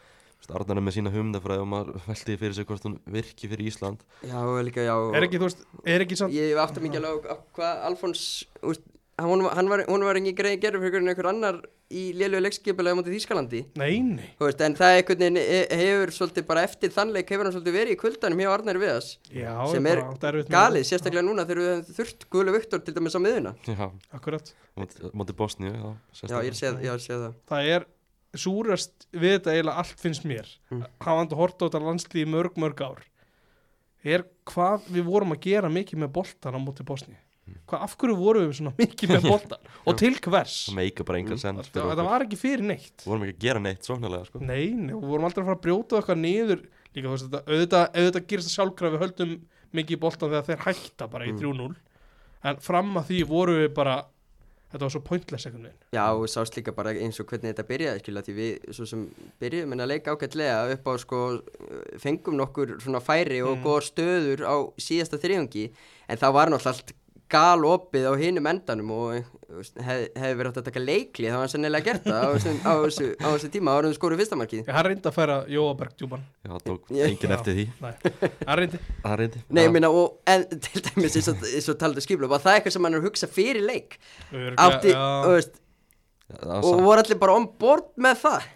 Arnar er með sína humdafræði og maður velti fyrir sig hvort hún virki fyrir Ísland. Já, líka, já er ekki, þú veist, er ekki samt ég átti mikið alveg á, hvað Alfons úst, hún, hann var, hún var ekki greið gerður fyrir einhver annar í lélögu leikskipulega mútið Þýskalandi. Nei, nei, Þú veist, en það einhvern veginn he- hefur svolítið bara eftir þannleik hefur hann svolítið verið í kuldanum hjá Arnari Viðas já, sem er galið, sérstaklega núna þegar við þurft Guðlu Viktor til dæmis á miðuna Já, Akkurat, móti Bosníu já, já, ég sé, já, ég sé það. Það er súrast við þetta eiginlega allt finnst mér. Mm. hafandi hort á þetta landslið í mörg, mörg ár. Er hvað við vorum að gera mikið með boltan á móti Bosni hvað, af hverju vorum við svona mikið með boltan og til hvers? Það sens þetta, þetta var ekki fyrir neitt. Við vorum ekki að gera neitt svoknalega sko. Nei, nei, og við vorum aldrei að fara að brjóta eitthvað niður. Líka þú veist þetta, auðvitað, gerist það sjálfkrafi við höldum mikið í boltan þegar þeir hætta bara í Mm. 3-0 en fram að því vorum við bara þetta var svo pointless einhvern veginn Já, og sást líka bara eins og hvernig þetta byrjaði skilja, því við svo sem byrjuðum en að leika ágætlega upp á sko fengum nokkur svona færi og Mm. góðar stöður á síðasta þriðungi en það var náttúrulega allt gal opið á hinum endanum og þú veist, hef, hefði verið átt að taka leikli þá var hann sennilega gert það á þessu, tíma árum við skoruð fyrsta markið. Hann reyndi að færa Jóaberg djúpan. Já, það tók Já. enginn eftir því. Nei, hann reyndi. Nei, ég minna, og en, til dæmis eins og, eins og taldu skipla, var það eitthvað sem hann er að hugsa fyrir leik? Átti, og, veist, og voru allir bara on board með það?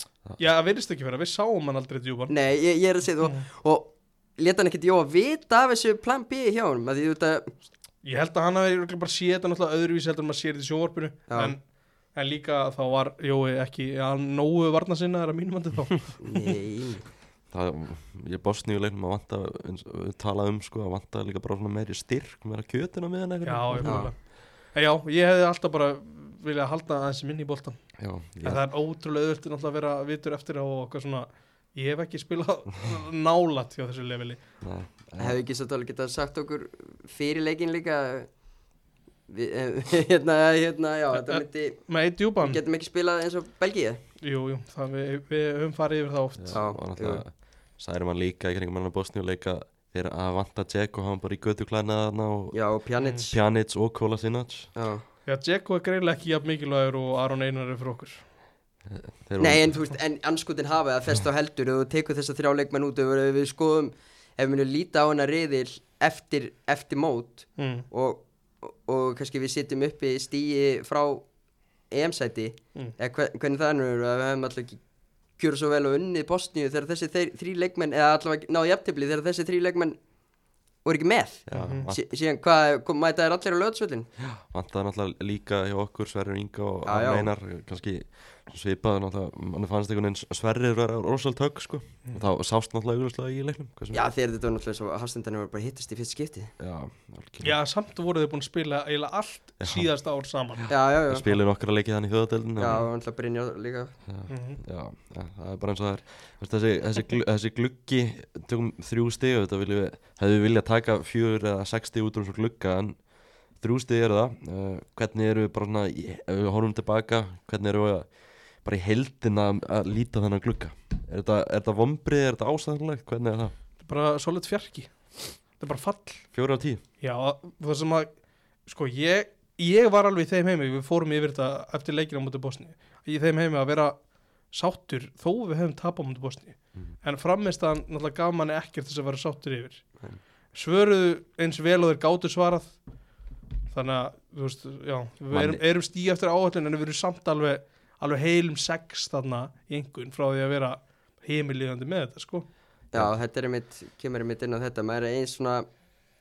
Já, það virðist ekki vera, við sáum hann aldrei djúpan. Nei, ég, ég er að segja Mm. og, og leta hann ekkert Jóa vita af þessu plan B hjá honum? Að því þú veit að Ég held að hann hafi bara séð þetta náttúrulega öðruvísi heldur en maður sér þetta í sjónvarpinu. Já. en, en líka þá var Jói ekki ja, nógu varna sinna þegar að mínum andi þá. Nei, það, ég bosni í leiknum að vanta við talaðum um sko að vanta líka bara meiri styrk meira kjötina með hann Já, ég Já. ég hefði alltaf bara viljað halda aðeins minni í boltan já, en það er ótrúlega auðvitað náttúrulega að vera vitur eftir á og eitthvað svona ég hef ekki spilað nálat hjá þessu leveli. Nei, hefðu ekki svo alveg getað sagt okkur fyrir leikin líka? Við, eh, hérna, hérna, já, þetta myndi með eitt djúpan, við getum ekki spilað eins og Belgíu? Jú, jú, það við, við höfum farið yfir það oft. Já, og náttúrulega særi mann líka í kringum hann á Bosni og leika þegar að vanta Dzeko hann bara í götu klæna þarna og já, og Pjanic. Pjanic og Kolasinac. Já. Dzeko er greinlega ekki jafn mikilvægur og Aron Einar er fyrir okkur nei, en þú veist, en anskutin hafa það fest á heldur og þú tekur þessa þrjá leikmenn út og við, skoðum, ef við munum líta á hana riðil eftir, eftir mót mm. og, og, og kannski við sitjum uppi stíi frá EM-sæti Mm. eða hver, hvernig það er nú að við hefum alltaf ekki kjör svo vel og unnið Bosníu þegar þessi þrý leikmenn eða allavega náðu jafntefli þegar þessi þrý leikmenn voru ekki með já, Mhm. sí, síðan hvað, kom, mæta er allir á löðsvöldin vantaði náttúrulega líka hjá okkur Sverrir Inga og Já, já. Arne Einar kannski svipaði náttúrulega mann fannst einhvern veginn Sverrir vera rosalt högg sko. Og þá sást náttúrulega auglustlega í leiknum já þegar þetta var náttúrulega svo hafstendarnir var bara hittast í fyrst skipti. Já. Já, samt voru þið búin að spila eiginlega allt Já. síðasta ár saman. Já, já, já, spilum nokkra leikið hann í þjóðadeldin já, og náttúrulega Brynja líka. Mhm. já, já, það er bara eins og það er. Þessi, þessi, glu, þessi gluggi tökum þrjú stig þetta viljum við, hefðu viljað taka fjör eða sex stig út úr en þrjú stig eru það. Uh, hvernig eru við bara svona, ef við horfum tilbaka hvernig eru við að, bara í heldina að líta þennan glugga. Er þetta, er þetta vombrið, er þetta ásæðanlegt hvernig er það, Bara solid fjarki. Það er bara fall. Fjóra af tíu? Já, það sem að Sko, ég, ég var alveg í þeim heimi Við fórum yfir þetta eftir leikina á mútið Bosni Í þeim heimi að vera sáttur Þó við hefum tapað á mútið Bosni Mhm. En frammeðstaðan náttúrulega gaf manni ekkert þess að vera sáttur yfir. Nei. Svöruðu eins vel og þeir gátu svarað. Þannig að, veist, já Við erum, erum stíð eftir áhællin En við erum samt alveg, alveg heilum sex þarna í einhvern Frá því að vera heimilíðandi með þetta, sko. Já, þetta er mitt, kemur mitt inn á þetta. Maður er eins svona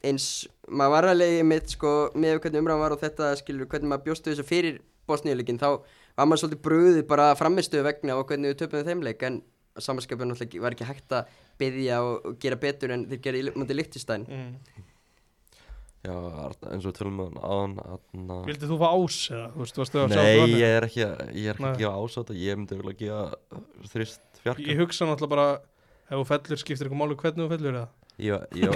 eins, maður var alveg mitt sko, með hvernig umræðan var og þetta skilur, hvernig maður bjóstu þessu fyrir Bosníuleikin, þá var maður svolítið bröðið bara framistuðu vegna og hvernig við töpum þeim leik, en samanskapin náttúrulega ekki- var ekki hægt að byggja og, gera betur en þeir gera í mútið Lichtenstein mm. Já, eins og við tölum með aðan aðna Vildið þú fá ás eða, þú veist, varstu að sjá Nei, ég er ekki, að- ég er ekki að gefa ásata Ég myndi vel að gefa þrist fjarka Ég hugsa náttúrulega bara ef þú fellur skiptir eitthvað máli hvernig þú fellur eða Ég, ég,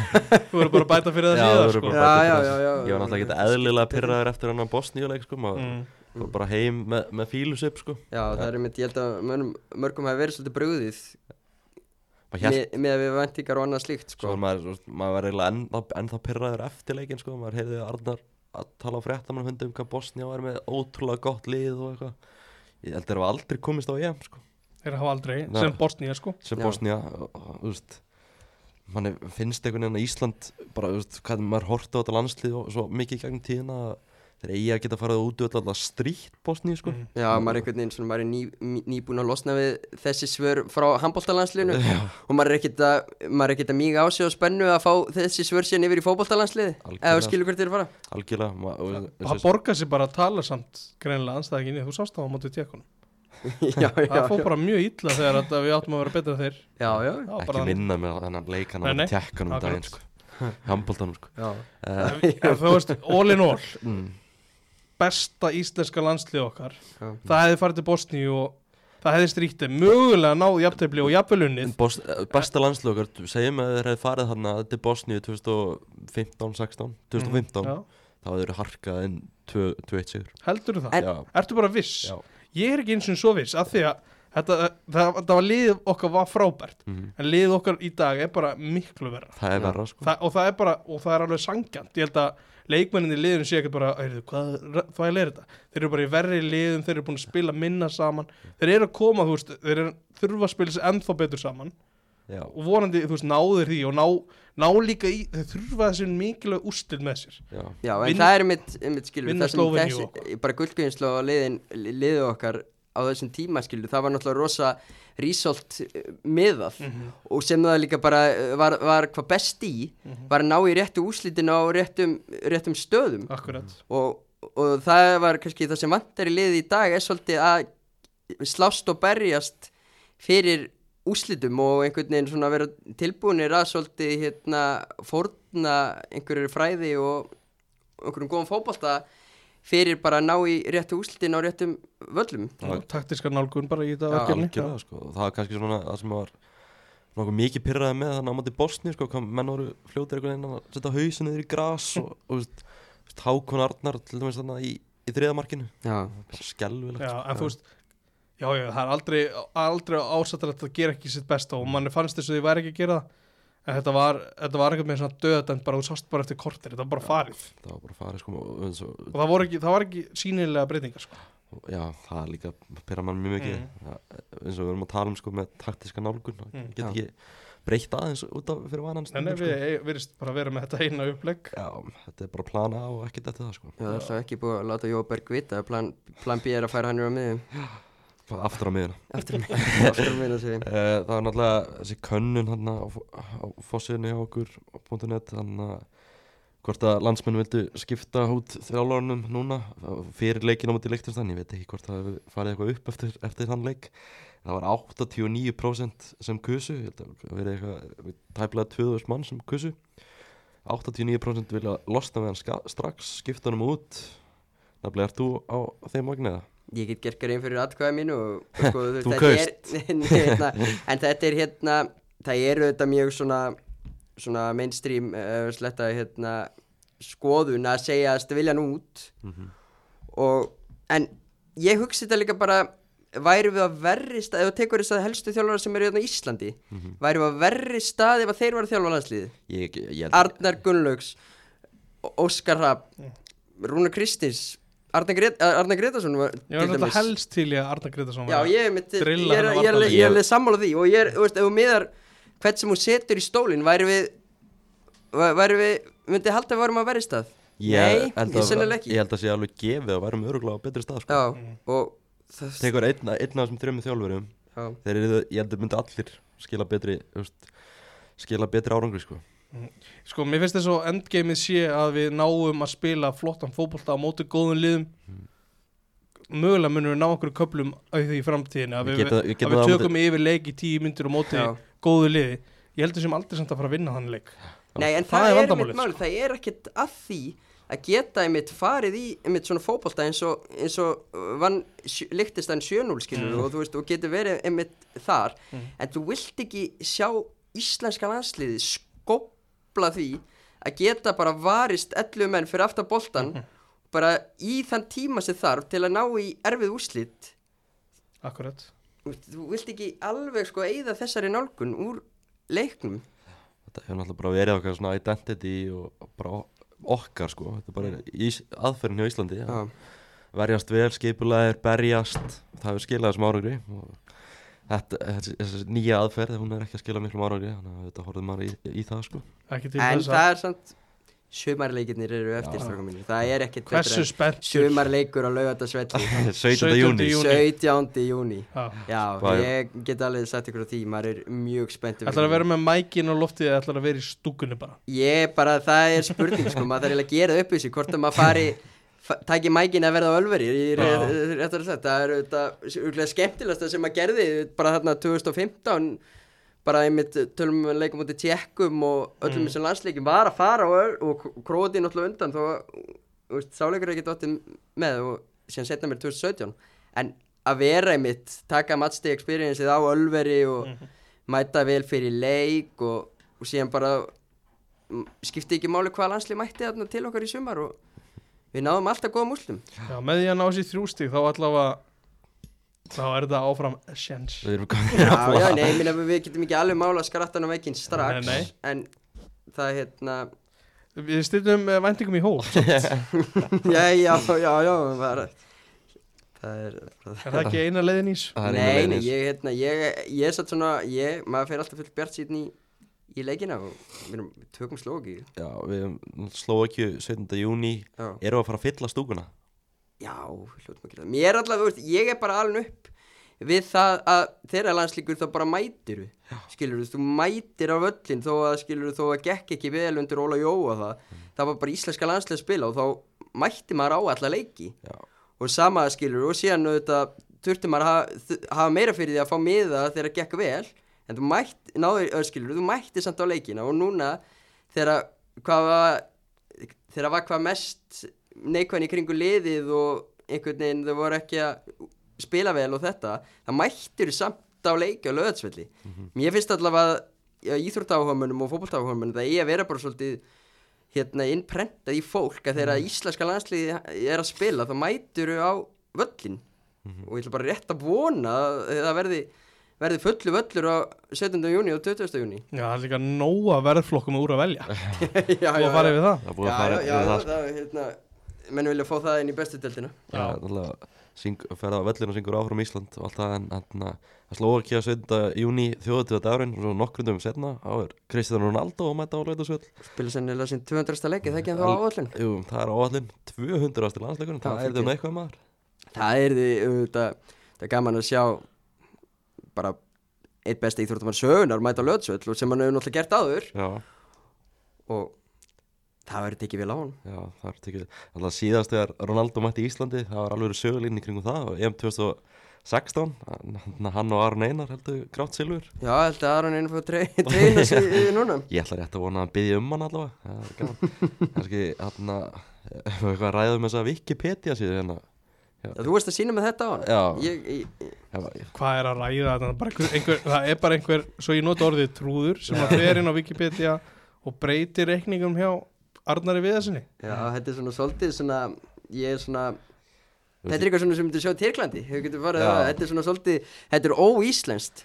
Þú verður bara að bæta fyrir það Já, síðan þú sko. verður Já, bara já, já, já. Ég var náttúrulega ekki eðlilega pyrraður eftir hann Bosníuleik sko, maður mm. bara heim með, með fílusip sko Já, það er mitt, ég held að mörgum, mörgum hafi verið svolítið bröðið Hélt, með, með að við væntingar og annað slíkt sko, maður, maður var eiginlega ennþá, ennþá pyrraður eftir leikin sko, maður heyrði Arnar að tala á fréttamann hundi um hvað Bosnía var með ótrúlega gott lið og eitthvað. Ég held að það var aldrei komist á EM sko. Þeir hafa aldrei, Nei. sem Bosnía sko. Sem Já. Og, þú veist manni finnst einhvern veginn að Ísland bara, þú veist, hvað maður horti á þetta landslið og svo mikið í gegnum tíðina að þeir eigi að geta farið út og alltaf strítt Bosníu sko. Mm. Já, maður er einhvern veginn svona, maður er ný, ný- nýbúinn að losna við þessi svör frá handbóltalandsliðinu og maður er ekkert að, maður er ekkert að míga á sig og spennu að fá þessi svör síðan yfir í fótbóltalandsliði Algjörlega. eða skilur hvert þér fara. Algjörlega. Það þessi- borgar sér bara að tala samt greinilega anstæðinginni, þú sást það á mótið tjekunum Já, já, Það fór bara mjög illa þegar að við áttum að vera betur en þeir. Já, Það ekki vinna með þennan leikan á tjekkanum um sko. Handbóltanum sko. Uh, þú veist, all in all. Mm, besta íslenska landslið okkar já. það hefði farið til Bosníu og það hefði stríktið mögulega náð jafntefli og jafnvelunnið eh, besta landslokar segjum að þeir hefði farið þarna til Bosníu 2015, 16 2015 Já. þá hefur þeir harkað inn 2-1 sigur heldur það? En- já, Ertu bara viss? já. Ég er ekki eins og svo viss af því að þetta, það, það var liðið okkar var frábært Mm, en liðið okkar í dag er bara miklu verra það er Já. verra sko Þa, og það er bara, og það er alveg sangjant ég held að leikmenninni í liðinu sé ekkert bara hvað þvæl er þetta? Þeir eru bara í verri liðum, þeir eru búin að spila minna saman. Þeir eru að koma, þú veist þeir eru, þurfa að spila sér ennþá betur saman. Já, og vonandi, þú veist, náður því og ná, ná líka í, þeir þurfa þessi mikilvæg úrstil með sér. Já, Já, en Vinn- það er mitt, mitt skilur það sem þessi, bara gullgjöðinslu á liðin, liðið okkar á þessum tíma skilur, það var náttúrulega rosa rísolt miðað Mhm. og sem það líka bara eh, var, var hvað best í Mhm. var að ná í réttu úslitinu á réttum, réttum stöðum akkurat og, og það var kannski það sem vantar í liði í dag er svolítið að slást og berjast fyrir úslitum og einhvern veginn svona vera tilbúinir að svolítið hérna fórna einhverju fræði og einhverjum góðum fótbolta fyrir bara að ná í réttu úslitin á réttum völlum. Taktiska nálgun bara í þetta verkefni. algjörlega sko. Og það var kannski svona það sem var nokkuð mikið pyrraði með þannig á móti Bosni sko hvað menn voru fljótir einhvern veginn að setja hausinu yfir í gras og, og veist, veist, Hákon Arnar til dæmis þarna í, í þriðamarkinu Já, skelvilegt Já, sko. en þú veist Já, já, það er aldrei, aldrei ásættilegt að gera ekki sitt besta og manni fannst þess að því væri ekki að gera það en þetta var, þetta var einhvern veginn svona döðdæmt bara þú sást bara eftir kortir, þetta var bara farið það var bara farið sko og, eins og, það, ekki, það var ekki sínilega breytingar sko. já það er líka pyrra mann mjög mikið Mm. ja, eins og við erum að tala um sko með taktiska nálgun það Mm. get ekki breytt aðeins út af fyrir vanan en ef sko. við virðist bara vera með þetta eina upplegg já þetta er bara plana á og ekkert eftir það sko Já, það er alltaf ekki búið að láta Jóberg vita að plan, plan B er að færa hann úr á miðjum aftur á miðuna Aftur á sig Eh, Það var náttúrulega þessi könnun hann á, á fossinu hjá okkur á .net hann að hvort að landsmenn vildu skipta út þjálfurunum núna fyrir leikin á múti leiktistan, ég veit ekki hvort það farið eitthvað upp eftir, eftir þann leik. Það var 89% sem kusu ég held að það verið eitthvað tæplega 2000 mann sem kusu. 89% vilja losna með hann strax skipta hann út. Nefnilega ert þú á þeim vagniða? Ég get gert grein fyrir atkvæða mínu og sko, Þú þetta kaust. er, hérna, En þetta er hérna Það eru þetta mjög svona Svona mainstream uh, sletta hérna Skoðun að segja að vilja hann út. Mm og, En ég hugsi þetta líka bara Væri við að verri stað Ef þú tekur þess að helstu þjálfara sem eru hérna í Íslandi Mhm. Væri við að verri stað ef að þeir var að þjálfa landsliði Ég, ég, ég, Arnar Gunnlaugs Óskar Rapp Rúna Kristins Arnar, Gret Arnar Gretarsson var Ég var alltaf helst til í að Arna Gretarsson Já, var- ég er, mitt, ég, er, á ég, er, ég er alveg sammála því og ég er, þú veist, ef þú miðar hvert sem hún setur í stólinn væri við væ- væri við, myndi halda að við varum að verið stað Nei, held ég sennilega ekki Ég held að sé alveg gefið að værum öruglega á betri stað sko. Já, og það Tekur einn, einn af þessum þrjum þjálfurum já, Þeir eru, ég held að myndi allir skila betri þú veist, skila betri árangri sko. Sko, mér finnst þess að endgameið sé að við náum að spila flottan fótbolta á móti góðum liðum. Mögulega munum við ná okkur köplum því í framtíðinu að Við við, geta- við að við tökum yfir leik í tíu myndir og móti góðu liði. Ég heldur sem aldrei samt að fara að vinna þann leik. Nei, en Það það, er er vandamálið, einmitt mál, sko. það er ekkert að því að geta einmitt farið í einmitt svona fótbolta eins og, eins og uh, vann sjö- Liechtenstein 7-0 skilur Mm. og þú veist, og getur verið einmitt þar. Mm. en þú vilt ekki sjá íslenska landsliði skopla því að geta bara varist 11 menn fyrir aftan boltan Mhm. bara í þann tíma sem þarf til að ná í erfið úrslit Akkurat Þú vilt ekki alveg sko eigða þessari nálgun úr leiknum Þetta hefur náttúrulega bara verið okkar svona identity og bara okkar sko. Þetta er bara ís, aðferðin hjá Íslandi ja. Verjast vel, skipulegir, berjast Það hefur skilað þessum árangri og þetta, þessi, nýja aðferð hún er ekki að skila miklum árangri þannig að þetta horfður maður í, í það sko. ekki til en það að er samt sumarleikirnir eru eftir strákum mínir það er ekkert spennt sumarleikur á laugardagsvelli 17. júni júní. 17. júni Já. já, ég get alveg sagt ykkur á því maður er mjög spenntur ætlar að vera með mækin og loftið eða ætlar að vera í stúkunni bara ég bara, það er spurning sko, maður þarf eiginlega að gera upp í sig hvort að maður fari taki mækin að verða á ölveri rétt, að sagt, það er auðvitað skemmtilegast sem maður gerði bara þarna 2015 bara einmitt tölum við leikum út í tjekkum og öllum Mm. þessum landsleikum var að fara og, og króti náttúrulega undan þó sáleikur er ekki dóttið með og síðan setna mér 2017 en að vera einmitt taka matchday experienceið á ölveri og Mhm. mæta vel fyrir leik og, og síðan bara mm, skipti ekki máli hvað landslið mætti þarna til okkar í sumar og við náðum alltaf góða múslum Já, með því að ná sér þrjústík þá allavega þá er þetta áfram komin já, já, nei, minna við getum ekki alveg mála skrattan á veikinn strax Nei, nei. en það er hérna Við styrnum uh, væntingum í hól já, já, já, já bara, það er Er það ekki eina leiðin ís? Það er eina nei, leiðin nei, ég, hérna, ég, ég er satt svona ég, maður fer alltaf fullt bjart síðan í í leikina og við erum- við tökum slóki Já, við slóðu ekki 17. júni Erum við að fara að fylla stúkuna? Já, að gera það. Mér alltaf, þú veist, ég er bara alveg upp við það að þeirra landslíkur þá bara mætir skilur þú, þú mætir á völlin þó að skilur þó að gekk ekki vel undir Óla Jó og það, það var bara íslenska landslið að spila og þá mætti maður á alla leiki. Já. og sama skilur og síðan auðvitað þurfti maður að hafa, hafa meira fyrir því að fá miða þegar það gekk vel en þú mætti, náður, ö, skilur, þú mætti samt á leikina og núna þegar hvað var þegar var hvað mest neikvæðin í kringu liðið og einhvern veginn þau voru ekki að spila vel og þetta það mættir samt á leiki á löðsvelli mér finnst allavega að íþróttaáhugamunum og fótbolltáhugamunum það er að vera bara svolítið hérna innprentað í fólk að þegar íslenska landsliði er að spila þá mætur á völlin og ég ætla bara rétt að vona að það verði, verði fullu völlur á 17. júni og 20. júni Já, það er líka nóga verðflokkum úr að velja já, og að fara yfir það Það búið já, að fara já, já, yfir það það, hérna, menn vilja fá það inn í bestu deltina Já, náttúrulega ferða á vellinu og syngur áfram Ísland og allt það en hann að Slóakía 7. júni þjóðutíða dagurinn og svo nokkrundum setna á er Kristján Ronaldo að mæta á Lautasvöll spila sennilega sín 200. leiki, það ekki en þá áallin Jú, það er áallin 200 ástu landsleikurinn, Já, það er fyrir. þeim eitthvað maður það er því auðvitað, það er gaman að sjá bara eitt besta íþróttumar sögunar mæta löðsvöll sem hann hefur náttúrulega gert áður. Já, og það verður tekið vel á hann já, það er tekið Alltaf síðast þegar Ronaldo mætti í Íslandi það var alveg sögulín í kringum það. Og EM 2016 hann- og Aron Einar heldur grátt silfur. Já, ég held að Aron einu fór treyna sig núna. Ég ætla rétt að vona að hann byggja um hann allavega. Það er Kannski hann að eitthvað að ræða um þessa Wikipedia síðu hérna þú veist að sína með þetta á hann Já. ég, ég, Já, Hvað er að ræða þetta? Það er bara einhver, einhver, það er bara einhver, svo ég nota orðið trúður sem að fer inn á Wikipedia og breytir reikningum hjá Arnari Viðarsinni já, þetta er svona svolítið svona, ég er svona þetta er eitthvað svona sem myndir sjá Tyrklandi. Hefur getur farið Já. það, þetta er svona svolítið þetta er óíslenskt.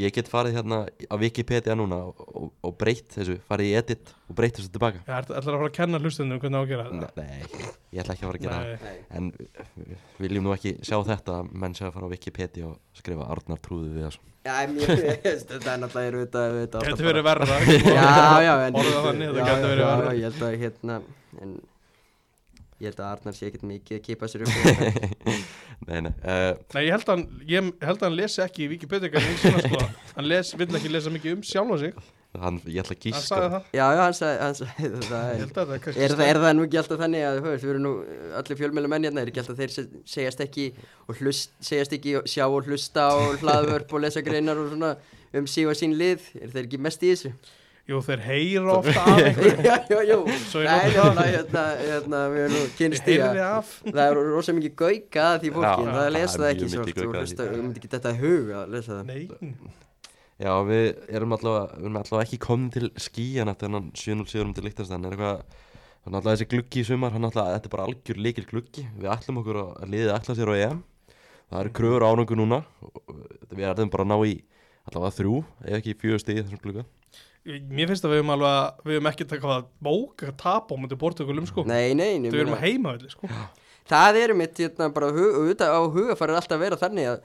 Ég get farið hérna á Wikipedia núna og, og, og breytt þessu, farið í edit og breytt þessu tilbaka. Það er ætlar að fara að kenna hlustundum hvernig á að gera þetta? Nei, ég ætla ekki að fara að gera það. En við viljum nú ekki sjá þetta að menn sé að fara á Wikipedia og skrifa Arnar trúðu við þessu já, mér, þetta er náttúrulega er auðvitað, auðvitað alltaf Gæti verið bara- verða já, já, en Orðað þannig, þetta já, gæti já, verið já, verra. Ég held að held Arnar sé ekkert mikið að kipa sér upp. Nei, nei, uh, Nei, ég held að hann, ég held að hann lesi ekki í Wikipedia sko. Hann les, vill ekki lesa mikið um sjálfa sig. Hann, ég ætla að Hann gíska sagði það. Já, já, hann sagði, hann sagði það Ég er, held að það. er er, það, er það nú ekki alltaf þannig að veist, við erum nú allir fjölmjölu menn hérna, er ekki alltaf þeir se- segjast ekki og hlust, segjast ekki og sjá og hlusta og hlaðvörp og lesa greinar og svona um sig og sín lið, er þeir ekki mest í þessu? Jú, þeir heyra ofta af einhverju. Já, já, já, Svo ég Nei, nota það. nefnilega, hérna, hérna, við erum kynst í að það er rosa mikið gauka að því fólki, Já, en það lesa það ekki mjög svo mikið oft og að við myndi ekki þetta hug að lesa það. Nei, Já, við erum allavega, við erum allavega ekki komin til skíjan eftir hennan 7-0 sigurum til Líktarstæðan er eitthvað, þannig allavega þessi gluggi í sumar hann allavega, þetta er bara algjör leikil gluggi. Við ætlum okkur að liðið ætla sér á EM. Það eru kröfur ánöngu núna. Við erum bara að ná í allavega þrjú, ef ekki fjögur í þessum glugga mér finnst að við höfum alveg að við höfum ekki taka að bóka að tapa á mútið Portugalum sko. Nei, nei, nei Við erum meina- að heima öllu sko. Það er mitt hérna bara auðvitað á hugafæri alltaf að vera þannig að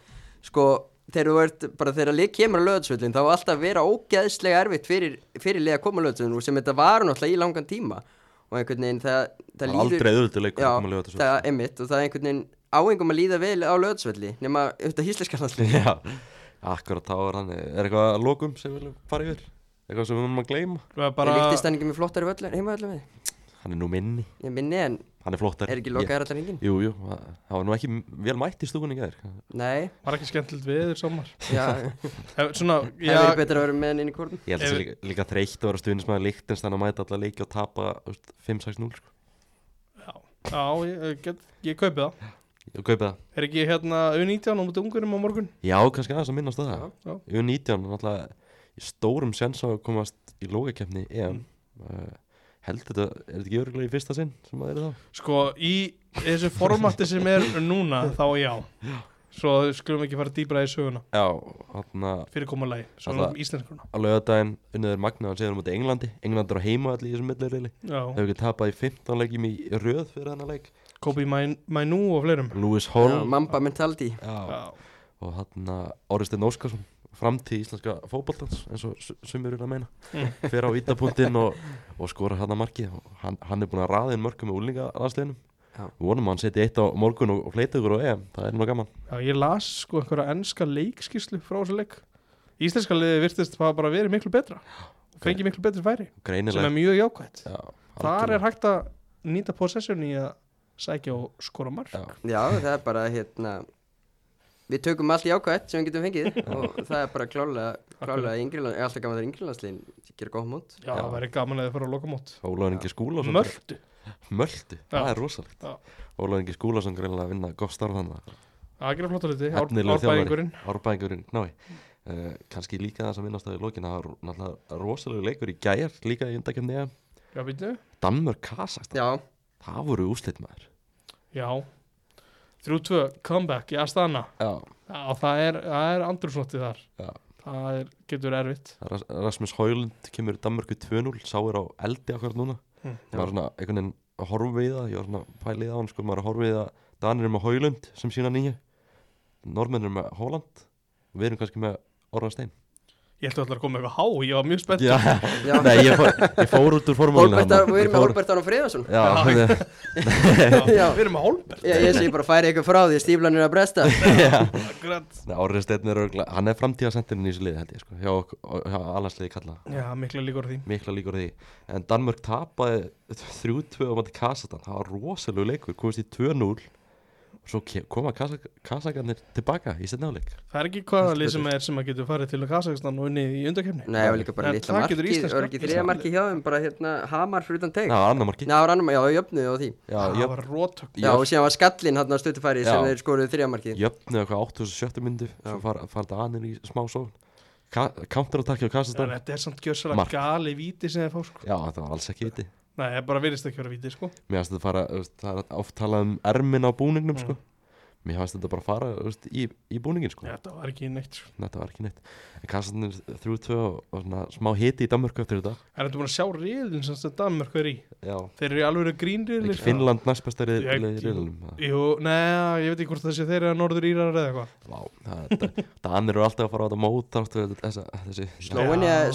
sko þegar þú ert bara þegar lið kemur á löðsvöllin þá á alltaf að vera ógeðslega erfitt fyrir, fyrir lið að koma á löðsvöllin og sem þetta var náttúrulega í langan tíma. Og einhvern veginn það, það er aldrei auðvölduleik Já, að koma að lifa það er mitt og það er einhvern veginn áengum að líða vel á löðsvölli nema auðvitað hísleikarnasli Já, akkurat þá er hann er eitthvað að lokum sem við viljum fara yfir eitthvað sem við viljum að gleyma. Erum Er bara líktist hann ekki með flottari völlur heima völlur við? hann er nú minni, Ég minni en hann er flottar. er ekki lokaðar allar engin? Jú, jú, það var nú ekki vel mætt í stúkunni gær. Nei, var ekki skemmtilegt við þér somar já, Ef- Svona, það er já, betra að vera með hann inn í kórnum. Ég held að það sé líka, líka þreytt að vera stuðnismæður líkt en að mæta alla leiki og tapa þú veist, 5-6-0 sko. já, ég, ég get, ég kaupi það. Ég kaupi það. Er ekki hérna U19 á mútið ungurum á morgun? Já, kannski aðeins að minnast það. Já. U19, náttúrulega í stórum sens á að komast í lógakefni EM. Mm. uh, Held þetta, er þetta ekki örgulega í fyrsta sinn sem það er þá? Sko, í þessu formati sem er núna, þá já. Svo skulum ekki fara dýbra í söguna. Já, Fyrirkomulagi, Alla- svona um íslenskurna á laugardaginn unniður magnaðan segur mútið Englandi. Englandi er á heimaðalli í þessum millireili Já, Hefur ekki tapað í 15 leikjum í röð fyrir þennan leik. Kobi Mainu og fleirum. Lewis Já, Hall Mamba mentality Já, Já, og hann að Oresteinn Óskarsson framtíð íslenska fótboltans eins og su- sumir eru að meina. Mm. fer á vítapunktinn og, og skora hann að marki og hann, hann er búin að raða inn mörgum með úlinga aðsleginu Já. Við vonum að hann setja eitt á morgun og, og fleita ykkur á EM, það er nú gaman. Já, ég las sko einhverja ennska leikskíslu frá þessu leik. Íslenska liði virtist hafa bara verið miklu betra. Og fengi miklu betri færi sem Greinileg er mjög jákvætt. Já, Þar er hægt að nýta possession í að sækja og skora mark. Já, Já, það er bara hérna Við tökum allt í ákvæmt sem við getum fengið og það er bara klálega, alltaf gaman þegar yngrilandsliðin gera góð mót Já, það væri gaman að þið fara að loka mót Ólaður Ingi Skúlason Möldu Möldu, það er rosalegt Já. Ólaður Ingi Skúlason greinilega að vinna gott starf þannig Það er flott að liti, Efnilegur árbæðingurinn uh, kannski líka það sem vinnast það í lokin það var náttúrulega rosalegu leikur í gær líka í undakefni Kazakstan, Já, það voru úslit maður Já 3-2, comeback í Astana. Já, Já, það er, það er andrúslotti þar. Já. Það er, getur erfitt. Ras- Rasmus Haulund kemur Danmörku 2-0 sá er á eldi akkur núna. Hm. ég var svona einhvern veginn að horfa við það ég var svona pælið á hann sko maður að horfa við að Danir er með Haulund sem sína nýju. Normenn er með Holland. Og við erum kannski með Orra Stein Ég ætla allar að koma með eitthvað há, ég var mjög spennt. Já, já. Nei ég fór, ég fór út úr formúlinu Hólbert, við erum með Hólbert Ára Friðarsson Já, Já. Já. Við erum með Holberg Ég, ég sé bara færi eitthvað frá því stíflan er að bresta. Akkurat. Orri Stein er örgla, hann er framtíðasenturinn í þessu liði held ég sko, hjá, hjá allansliði kalla. Já, mikla líkur á því. Mikla líkur á því. En Danmörk tapaði 3-2 á mati Kazakstan, það var rosalegu leikur komist í 2-0 og svo koma Kazak- Kazakarnir tilbaka í setna áleik Það er ekki hvaða lið sem er sem að getur farið til Kazakstan og unnið í undakefni Nei, það var líka bara litla það getur Það var ekki þriða markið hjá þeim Bara hérna Hamar fyrir utan teik. Já, annar marki Já, rannum, já, jöfnuð og því. Já, Það var rótök Já, og síðan var skallinn hann á stutufæri sem þeir skoruðu þriða markið. Jöfnu eitthvað 87 myndu svo fara far Danir í smá sól Counter-attacki á Kazakstan Þetta er samt gjössalega gali víti sem þeir fá sko. Já, það var alls ekki viti Nei, það bara virðist ekki vera víti sko. Mér fannst þetta fara, þú veist, það er oft talað um ermin á búningnum, Mm. sko Mér fannst þetta bara fara, þú veist, í, í búningin, sko. Þetta var ekki neitt sko. Þetta var ekki neitt. En Kazakstan er 3-2 og, og svona smá hiti í Danmörku eftir þetta. Er þetta búin að sjá riðin sem þetta Danmörk er í? Já, Þeir eru í alveg grínriðil ekki Finnland í riðlunum Jú, neða, ég veit ekki hvort það sé þeir eru að norður írar eða eitthvað. Danir eru alltaf að fara á þetta mót.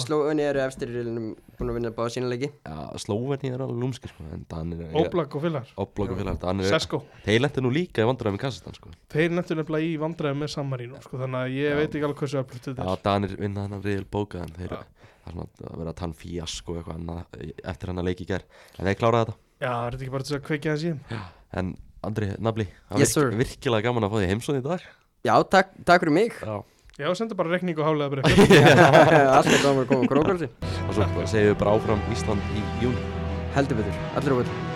Slóinni eru efstir í riðlinum Búin að vinna báða sína leiki. Já, Slóveni er alveg lúmski sko, en Danir er Óblag og félagar Óblokk og félag Danir er, Sesko. Þeir lendi nú líka í vandræðum í Kazakstan sko. Þeir nefnilega í vandræðum með Sammarínu sko, Þannig að ég Já. veit ekki alveg hversu öflugt þetta Já, er. Danir vinna þennan riðil bókaðan þeir, Já. það er svona að vera að tann fíasko eitthvað annað eftir hann að leiki í gær. En þeir kláraði þetta. Já, er þetta ekki bara til að kveikja það síðan en Andri, Nabli, það Yes, var sir. virkilega gaman að fá því heimsóð í dag. Já, takk, takk fyrir mig. Já. Já, sendi bara rekning og hálega bara Alltaf gaman að koma á krókvöldi og svo segjum við bara áfram Ísland í júni Heldur betur, allir á betur